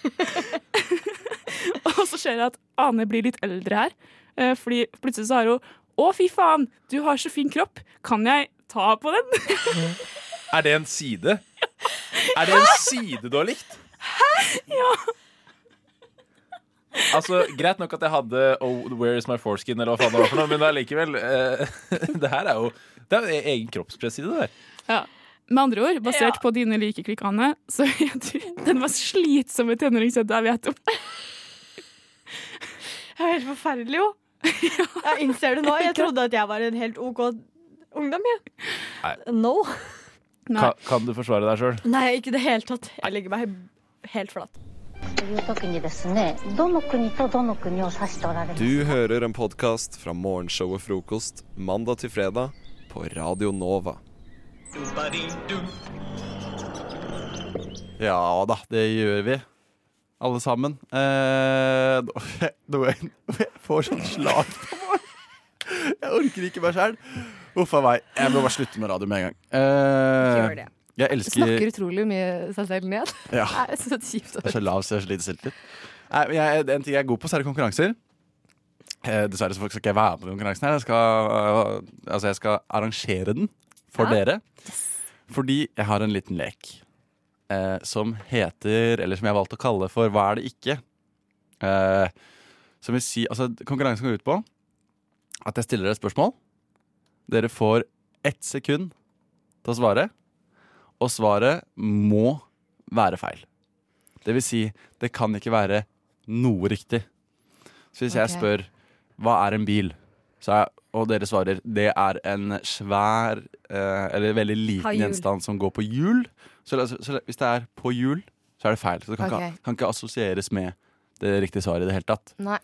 Og så ser jeg at Ane blir litt eldre her. eh, Fordi plutselig så har hun 'Å, fy faen, du har så fin kropp. Kan jeg ta på den?' Er det en side? Er det en side du har likt? Hæ? ja. Altså, Greit nok at jeg hadde oh, 'Where is my foreskin', eller hva faen det var for noe, men allikevel eh, Det her er jo det er jo egen kroppspress i det der. Ja. Med andre ord, basert ja. på dine likeklikk, Anne, så er du den mest slitsomme tenåringsjenta jeg vet om. Jeg er helt forferdelig, jo. Jeg innser det nå. Jeg trodde at jeg var en helt OK ungdom. Ja. No. Ka kan du forsvare deg sjøl? Nei, ikke i det hele tatt. Jeg legger meg helt flat. Du hører en podkast fra morgenshow og frokost mandag til fredag på Radio Nova. Ja da, det gjør vi. Alle sammen. Eh, nå- jeg får sånn slag på meg. Jeg orker ikke meg sjæl. Uff a meg. Jeg må bare slutte med radio med en gang. Eh, gjør det. Jeg elsker snakker utrolig mye seg selv ned. Ja. Det er så kjipt. Det er så lav, så jeg har så lite selvtillit. En ting jeg er god på, så er det konkurranser. Eh, dessverre så skal ikke jeg være med på konkurransen. her Jeg skal, øh, altså jeg skal arrangere den for Ja. dere. Fordi jeg har en liten lek eh, som heter Eller som jeg har valgt å kalle for Hva er det ikke? Eh, som vil si Altså, konkurransen går ut på at jeg stiller dere et spørsmål. Dere får ett sekund til å svare. Og svaret må være feil. Det vil si, det kan ikke være noe riktig. Så hvis jeg spør hva er en bil, er, og dere svarer det er en svær eh, eller veldig liten gjenstand som går på hjul, så, så, så hvis det er på hjul, så er det feil. Så det kan, okay. ikke, kan ikke assosieres med det riktige svaret i det hele tatt. Nei.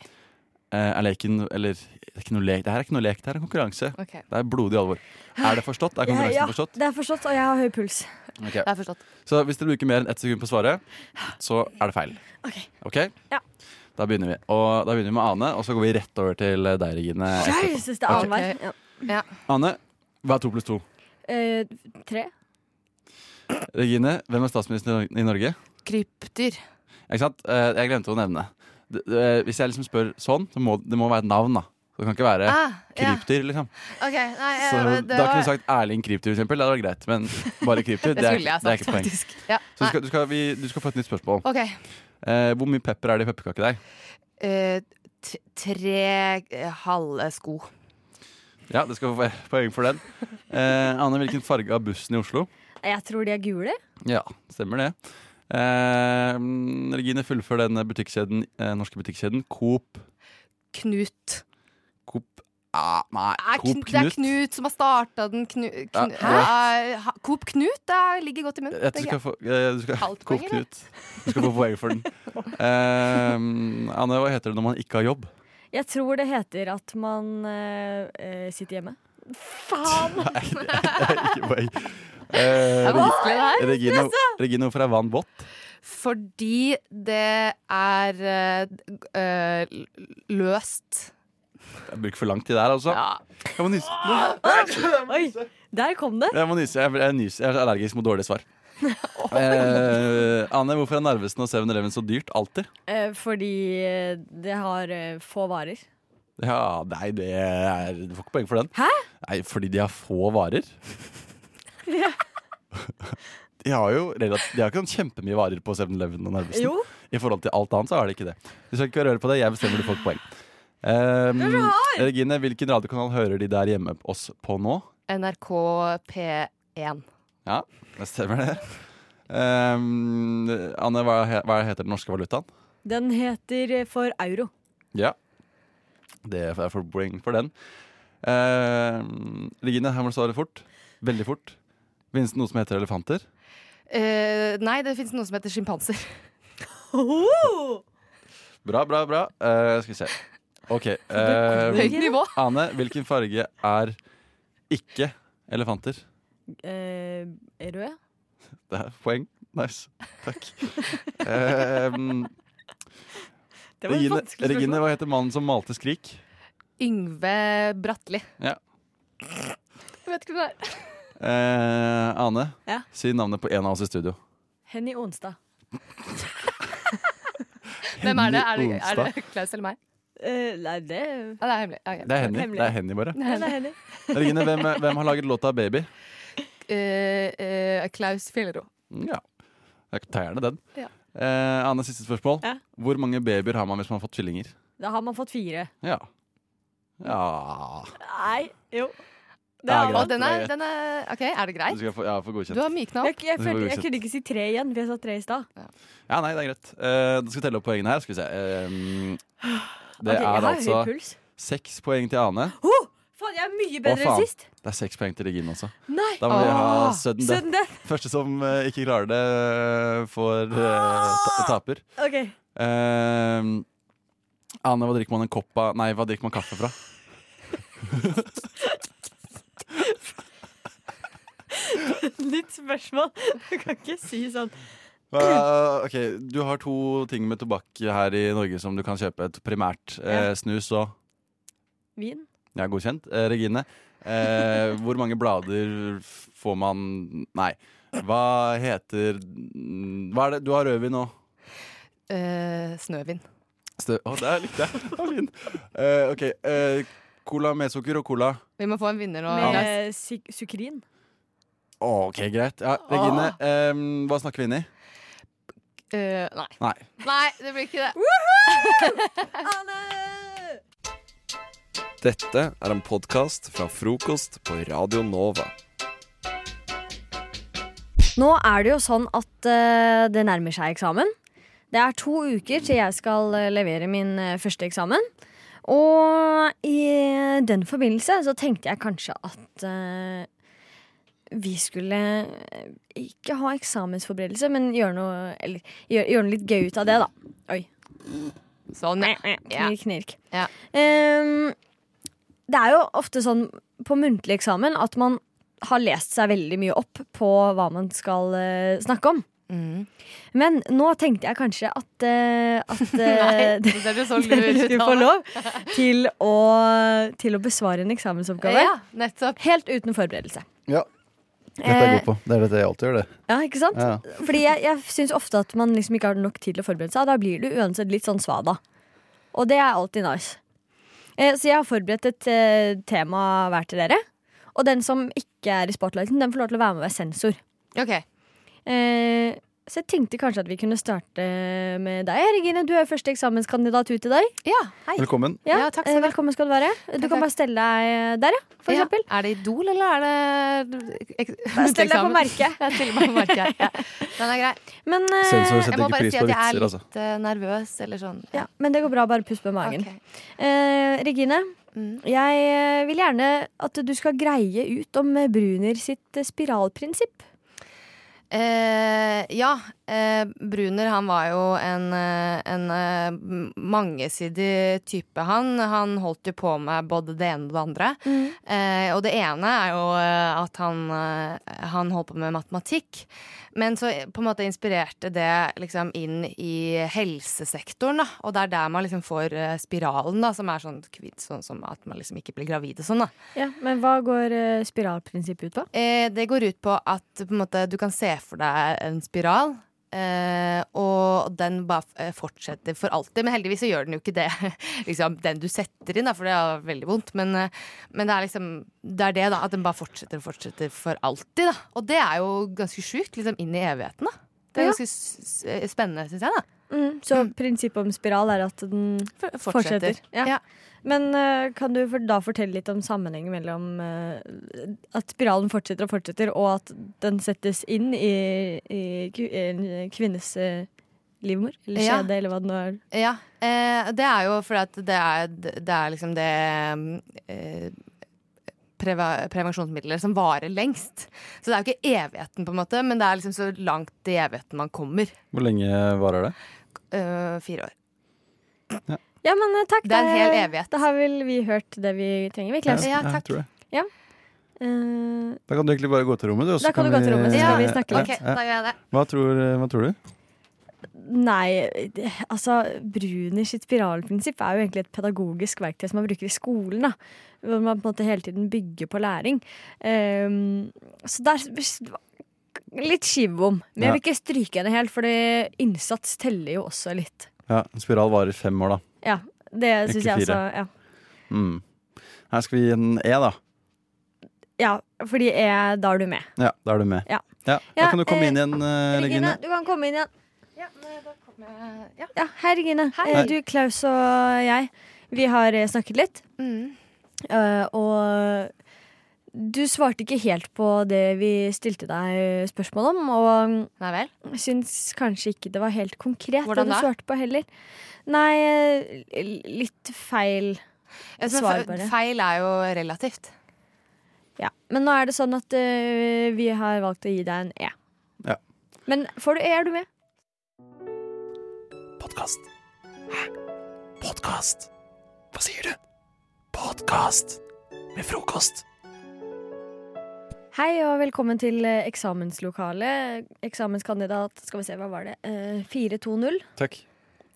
Eh, er leken Eller det er ikke noe lek. Det her er ikke noe lek, det er en konkurranse. Okay. Det er blodig alvor. Er det forstått? Er konkurransen ja, forstått? det er forstått, og jeg har høy puls. Okay. Det er forstått. Så hvis dere bruker mer enn ett sekund på svaret, så er det feil. Ok. Ok? Ja. Da begynner vi. Og da begynner vi med Ane, og så går vi rett over til deg, Regine. Jeg Jesus, det er annenhver. Ja. Ane, hva er to pluss to? Eh, tre. Regine, hvem er statsminister i Norge? Krypdyr. Ikke sant? Eh, Jeg glemte å nevne. Hvis jeg liksom spør sånn, så må det må være et navn, da. Så det kan ikke være Ah, ja. krypdyr, liksom. Okay, Nei, Så eh, det da kunne var du sagt Erling Krypdyr, for eksempel. Det hadde vært greit. Men bare krypdyr, Det det, er, jeg det er sagt, ikke poeng. Ja, Så du skal, du, skal, vi, du skal få et nytt spørsmål. Okay. Eh, hvor mye pepper er det i pepperkakedeig? Eh, t- tre eh, halve sko. Ja, du skal få poeng for den. Eh, Anne, hvilken farge har bussen i Oslo? Jeg tror de er gule. Ja, stemmer det. Eh, Regine, fullfør den butikkjeden, eh, norske butikkjeden Coop Knut. Coop ah, Nei, Coop Knut. Det er Knut. Som har starta den. Knu, knu, Ja, uh, ha- Coop Knut det ligger godt i munnen. Jeg du skal få jeg, du skal, Coop poeng. Knut. Du skal få poeng for den. Uh, Anne, hva heter det når man ikke har jobb? Jeg tror det heter at man eh, eh, sitter hjemme. Faen! Nei. Eh, Det er ikke poeng. Uh, Regine. Regine, hvorfor er vann vått? Fordi det er eh, eh, løst. Jeg bruker for lang tid der, altså. Jeg må nyse. Oi, der kom det. Jeg må nyse. Jeg, jeg, nyser. jeg er allergisk mot dårlige svar. Eh, Anne, hvorfor er Narvesen og 7-Eleven så dyrt alltid? Eh, fordi eh, det har eh, få varer. Ja, nei, det er Du får ikke poeng for den. Hæ? Nei, Fordi de har få varer. De har jo de har ikke sånn kjempemye varer på 7-Eleven og Narvesen. Jo. I forhold til alt annet så har de ikke det. Du skal ikke røre på det. Jeg bestemmer du får et poeng. Um! Regine, hvilken radiokanal hører de der hjemme oss på nå? NRK P1. Ja, det stemmer det. Um, Anne, hva, he- hva heter den norske valutaen? Den heter eh, for euro. Ja. Det er for poeng for den. Um, Regine, her må du svare fort. Veldig fort. Finnes det noe som heter elefanter? Eh, nei, det finnes noe som heter sjimpanser. Bra, bra, bra. Eh, skal vi se. OK. Eh, nivå. Ane, hvilken farge er ikke elefanter? Eh, rød? Det er poeng. Nice. Takk. Det var Regine. Regine, hva heter mannen som malte Skrik? Yngve Bratli. Ja. Jeg vet ikke hvem det er. Eh, Ane, Ja. si navnet på en av oss i studio. Henny Onstad. Hvem er det? Er det, er det Klaus eller meg? Eh, nei, det Ja, det er hemmelig. Okay. Det er Henny. Det er Henny bare. Ja, det er Henny. Regine, hvem, hvem har laget låta 'Baby'? Uh, uh, Klaus Fjellero. Ja. Jeg tar gjerne den. Ja. Eh, Ane, siste spørsmål. Ja. Hvor mange babyer har man hvis man har fått tvillinger? Da har man fått fire. Ja. Ja Nei, jo. Det er greit, den er den er OK, er det greit? Du skal få, ja, få godkjent. Du har mykna opp. jeg, jeg, jeg, jeg kunne ikke si tre igjen, Vi jeg sa tre i stad. Ja, nei, det er greit. Uh, da skal vi telle opp poengene her. Skal vi se. Eh, det okay, er altså seks poeng til Ane. Oh, faen, jeg er mye bedre enn sist. Det er seks poeng til Regine også. Nei. Da må vi ha sudden death. sudden death. Første som uh, ikke klarer det, uh, får uh, ta taper. OK. Eh, Ane, hva drikker man en kopp av Nei, hva drikker man kaffe fra? Nytt spørsmål. Du kan ikke si sånn. Hva, ok, Du har to ting med tobakk her i Norge som du kan kjøpe. Et Primært eh, snus og Vin. Ja, godkjent. Eh, Regine, eh, hvor mange blader får man Nei. Hva heter Hva er det? Du har rødvin og Eh, snøvin. Stø Å, der likte jeg. Det var fin. Eh, ok. eh, cola med sukker og cola. Vi må få en vinner nå. Med suk sukrin. Ok, greit. Ja, Regine, eh, hva snakker vi inn i? Eh, nei. Nei. Nei, det blir ikke det. Dette er en podkast fra frokost på Radio Nova. Nå er det jo sånn at uh, det nærmer seg eksamen. Det er to uker til jeg skal eh, levere min første eksamen. Og i den forbindelse så tenkte jeg kanskje at eh, vi skulle eh, ikke ha eksamensforberedelse, men gjøre noe, eller, gjøre, gjøre noe litt gøy ut av det, da. Oi. Sånn, ja. Knirk, knirk. Ja. Um, det er jo ofte sånn på muntlig eksamen at man har lest seg veldig mye opp på hva man skal uh, snakke om. Mm. Men nå tenkte jeg kanskje at, uh, at Nei, det ser du så lur dere skulle få lov til å, til å besvare en eksamensoppgave. Ja. Helt uten forberedelse. Ja. Dette er jeg Eh, god på. Det er dette jeg alltid gjør, det. Ja, ikke sant? Ja. Fordi jeg, jeg syns ofte at man liksom ikke har nok tid til å forberede seg. og Da blir du uansett litt sånn svada. Og det er alltid nice. Eh, så jeg har forberedt et eh, tema hver til dere. Og den som ikke er i spotlighten, den får lov til å være med og være sensor. Ok. Eh, så jeg tenkte kanskje at vi kunne starte med deg, Regine. Du er jo første eksamenskandidat ut i dag. Ja, hei. Velkommen. Ja, Ja, takk skal eh, du ha. velkommen skal du være. Du kan bare stelle deg der, ja. For Ja. eksempel. Er det Idol, eller er det Stell deg på merket. Jeg stiller meg på merket. Ja. Den er grei. Men, uh, Jeg må bare si på at jeg er altså. litt uh, nervøs, eller sånn. Ja, men det går bra. Bare pust med magen. Eh, Regine, jeg eh, vil gjerne at du skal greie ut om Bruner sitt spiralprinsipp. Eh, ja, eh, Bruner han var jo en, eh, en eh, mangesidig type, han. Han holdt jo på med både det ene og det andre. Eh, og det ene er jo eh, at han, han holdt på med matematikk. Men så på en måte inspirerte det liksom inn i helsesektoren, da. Og det er der man liksom får spiralen, da, som er sånn, kvitt, sånn som at man liksom ikke blir gravid og sånn, da. Ja, Men hva går spiralprinsippet ut på? Eh, det går ut på at på måte, du kan se for deg en spiral. Eh, og den bare eh, fortsetter for alltid. Men heldigvis så gjør den jo ikke det. liksom, den du setter inn, da, for det er veldig vondt. Men, uh, men det er liksom Det er det, da. At den bare fortsetter og fortsetter for alltid. Da. Og det er jo ganske sjukt. Liksom inn i evigheten, da. Det er ganske spennende, syns jeg, da. Mm, så prinsippet om spiral er at den fortsetter. fortsetter. Ja. Ja. Men uh, kan du for, da fortelle litt om sammenhengen mellom uh, at spiralen fortsetter og fortsetter, og at den settes inn i, i en kvinnes uh, livmor? Eller Ja. skjede, eller hva det nå er. Ja, eh, det er jo fordi at det er, det er liksom det eh, preva prevensjonsmiddelet som varer lengst. Så det er jo ikke evigheten, på en måte, men det er liksom så langt i evigheten man kommer. Hvor lenge varer det? Eh, fire år. Ja, men eh, takk. Det er en hel evighet. Da har vel vi hørt det vi trenger, vi. Ja, tror det. Ja. Uh, Da kan du egentlig bare gå til rommet, du. og Da kan du gå til rommet, så skal vi snakke litt. Ok, da gjør jeg det. Hva tror, hva tror du? Nei, det, altså Bruner sitt spiralprinsipp er jo egentlig et pedagogisk verktøy som man bruker i skolen. da Hvor man på en måte hele tiden bygger på læring. Um, så der Litt skivbom. Men jeg vil ikke stryke henne helt, for innsats teller jo også litt. Ja, spiral varer fem år, da. Ja, det syns jeg også. Ja. Mm. Her skal vi gi en E, da. ja, fordi E, da er du med. Ja, Da er du med. Ja. Da kan du komme eh, inn igjen, eh, Regine. du kan komme inn igjen. Ja, Ja. Ja, Hei, Regine. Hei. Eh, Du, Klaus og jeg, vi har eh, snakket litt. Mm. Uh, og du svarte ikke helt på det vi stilte deg spørsmål om. Og Nei vel? jeg syns kanskje ikke det var helt konkret Hvordan det du svarte på heller. Nei, litt feil Ja, svar, bare. Feil er jo relativt. Ja. Men nå er det sånn at uh, vi har valgt å gi deg en E. Ja. Men får du E, er du med. Podkast. Hæ? Podkast? Hva sier du? Podkast med frokost. Hei og velkommen til eh, eksamenslokalet. Eksamenskandidat, skal vi se, hva var det? Eh, 420. Takk.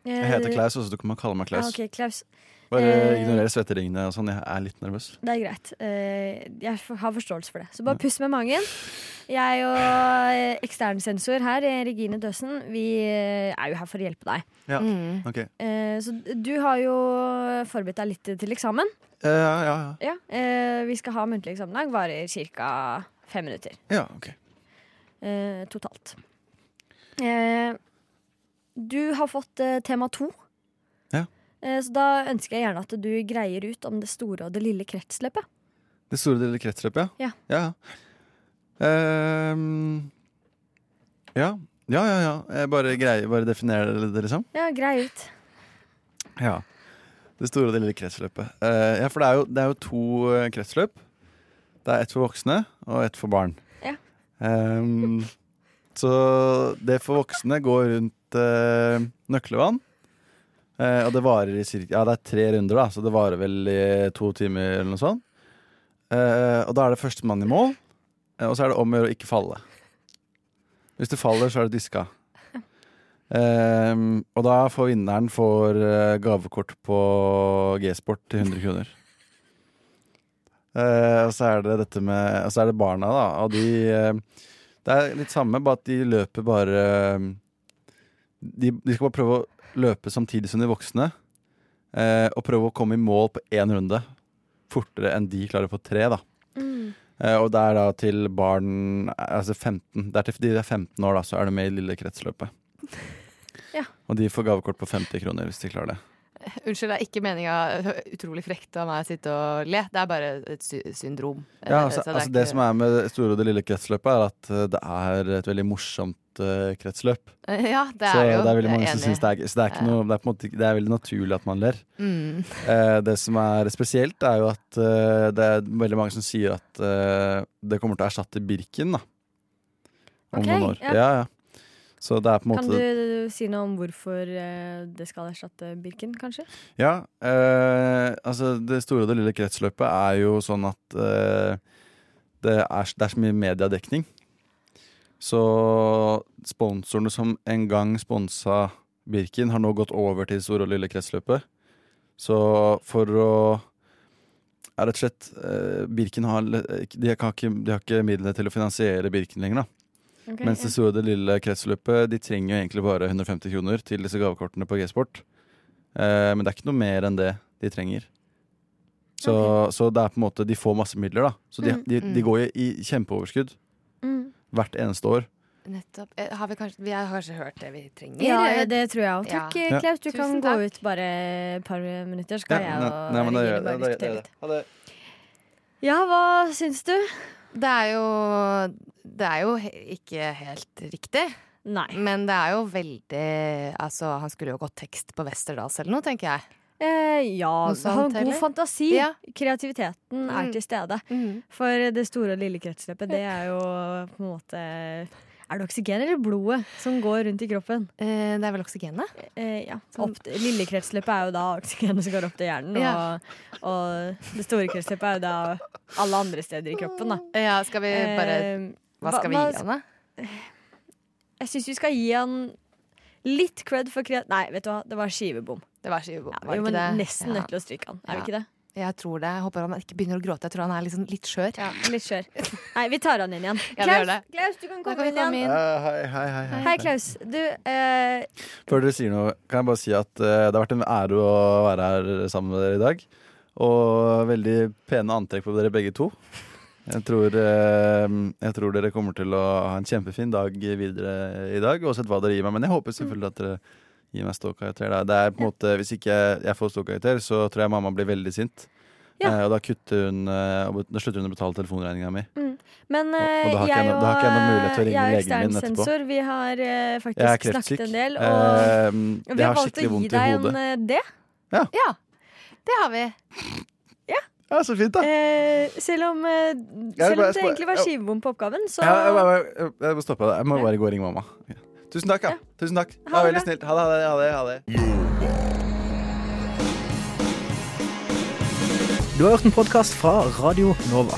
Eh, Jeg heter Klaus, og så du kan kalle meg Klaus. Ja, ok, Klaus. Bare Eh, ignorer svetteringene og sånn. Jeg er litt nervøs. Det er greit. Eh, jeg har forståelse for det. Så bare pust med magen. Jeg og eh, eksternsensor her, eh, Regine Døsen, vi eh, er jo her for å hjelpe deg. Ja, Mm. ok. Eh, så du har jo forberedt deg litt til eksamen. Eh, ja, ja, ja. Ja, eh, vi skal ha muntlig eksamen i dag. Varer ca. fem minutter ja, ok. eh, totalt. Eh, du har fått eh, tema to. Ja. Eh, så da ønsker jeg gjerne at du greier ut om det store og det lille kretsløpet. Det store og det lille kretsløpet, Ja. ja. Ehm, ja. Ja, ja, ja. Jeg bare greier bare definerer det, liksom. Ja, grei ut. Ja. Det store og det lille kretsløpet. Eh, ja, for det er jo, det er jo to eh, kretsløp. Det er ett for voksne og ett for barn. Ja. Um, så det for voksne går rundt uh, nøkkelvann. Uh, og det varer i cirka Ja, det er tre runder, da, så det varer vel i to timer eller noe sånt. Uh, og da er det førstemann i mål, og så er det om å gjøre å ikke falle. Hvis du faller, så er du diska. Ehm, og da får vinneren får gavekort på G-sport til 100 kroner. Eh, og så er det dette med Og så er det barna, da. Og de uh, Det er litt samme, bare at de løper bare uh, de, de skal bare prøve å løpe samtidig som de voksne. og prøve å komme i mål på én runde fortere enn de klarer på tre, da. Mm. Og det er da til barn Altså 15. Det er til de er 15 år, da, så er du med i lille kretsløpet. Ja. Og de får gavekort på 50 kroner hvis de klarer det. Unnskyld, det er ikke meninga utrolig frekt av meg å sitte og le. Det er bare et sy syndrom. Ja, Eh, altså, det altså ikke... Det som er med det store og det lille kretsløpet, er at eh, det er et veldig morsomt uh, kretsløp. Ja, det er så jo. det er veldig mange som syns det er. Så det er, noe, det, er måte, det er veldig naturlig at man ler. Mm. Uh, det som er spesielt, er jo at uh, det er veldig mange som sier at det kommer til å erstatte Birken da. om Ok, noen år. ja. Ja, ja. Så det er på en Kan måte du si noe om hvorfor eh, det skal erstatte Birken, kanskje? Ja, eh, altså det store og det lille kretsløpet er jo sånn at eh, det, er, det er så mye mediedekning. Så sponsorene som en gang sponsa Birken, har nå gått over til det store og lille kretsløpet. Så for å er rett og slett eh, Birken har, de har, ikke, de har ikke midlene til å finansiere Birken lenger, da. Ok, Mens det ja. store det lille kretsløpet De trenger jo egentlig bare 150 kroner til disse gavekortene på G-sport. Eh, men det er ikke noe mer enn det de trenger. Så, så det er på en måte de får masse midler, da. Så de, Mm. de, de Mm. går jo i kjempeoverskudd Mm. hvert eneste år. Nettopp. Eh, Har vi, kanskje, vi har kanskje hørt det vi trenger? Ja, det tror jeg òg. Takk, Ja. Klaus. Du Tusen kan gå ut bare et par minutter, så skal Ja, jeg og nei, bare diskutere litt. Ha det. Ja, hva syns du? Det er jo Det er jo ikke helt riktig. Nei. Men det er jo veldig Altså, han skulle jo gått tekst på Westerdals eller noe, tenker jeg. Eh, ja, han har god eller? fantasi. Ja. Kreativiteten er Mm. til stede. For det store og lille kretsløpet, det er jo på en måte Er det oksygen eller blodet som går rundt i kroppen? Eh, det er vel oksygenet? Eh, ja. Opp, lille kretsløpet er jo da oksygenet som går opp til hjernen. Ja. Og, og det store kretsløpet er jo da alle andre steder i kroppen, da. Ja, skal vi bare Eh, Hva skal vi gi han, da? Jeg syns vi skal gi han litt cred for kreat... Nei, vet du hva, det var skivebom. Det var skivebom, Ja, vi var det? nesten Ja. nødt til å stryke han. Er Ja. vi ikke det? Jeg tror det. Jeg håper han ikke begynner å gråte. Jeg tror han er liksom litt skjør. Ja, litt skjør. Nei, vi tar han inn igjen. Klaus, du kan komme kan inn komme igjen. hei, hei, hei, hei. Hei, Klaus. Du, uh... Før dere sier noe, kan jeg bare si at uh, det har vært en ære å være her sammen med dere i dag. Og veldig pene antrekk på dere begge to. Jeg tror, eh, jeg tror dere kommer til å ha en kjempefin dag videre i dag, uansett hva dere gir meg. Men jeg håper selvfølgelig at dere gir meg ståkarakter. Det er på en måte, Hvis ikke jeg får ståkarakter, så tror jeg mamma blir veldig sint. Ja. Eh, og da, hun, eh, da slutter hun å betale telefonregninga mi. mm. Men Og- og da har ikke jeg noe, da har ikke jeg noen mulighet til å ringe legen min etterpå. Sensor, vi har faktisk snakket en del. Og, Eh, og vi har har valgt å gi deg en det. Ja. Ja. Det har vi. Ja, så fint, da. Eh, selv om, eh, selv om det egentlig var skivebom på oppgaven, så Ja, jeg, jeg, jeg, jeg må stoppe det. Jeg må bare gå og ringe mamma. Ja. Tusen takk, ja. Tusen takk. Det Ha det veldig snilt. Ha det, ha det. Ha det, ha det. Du har hørt en podkast fra Radio Nova.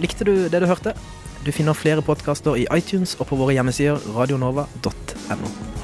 Likte du det du hørte? Du finner flere podkaster i iTunes og på våre hjemmesider radionova.no.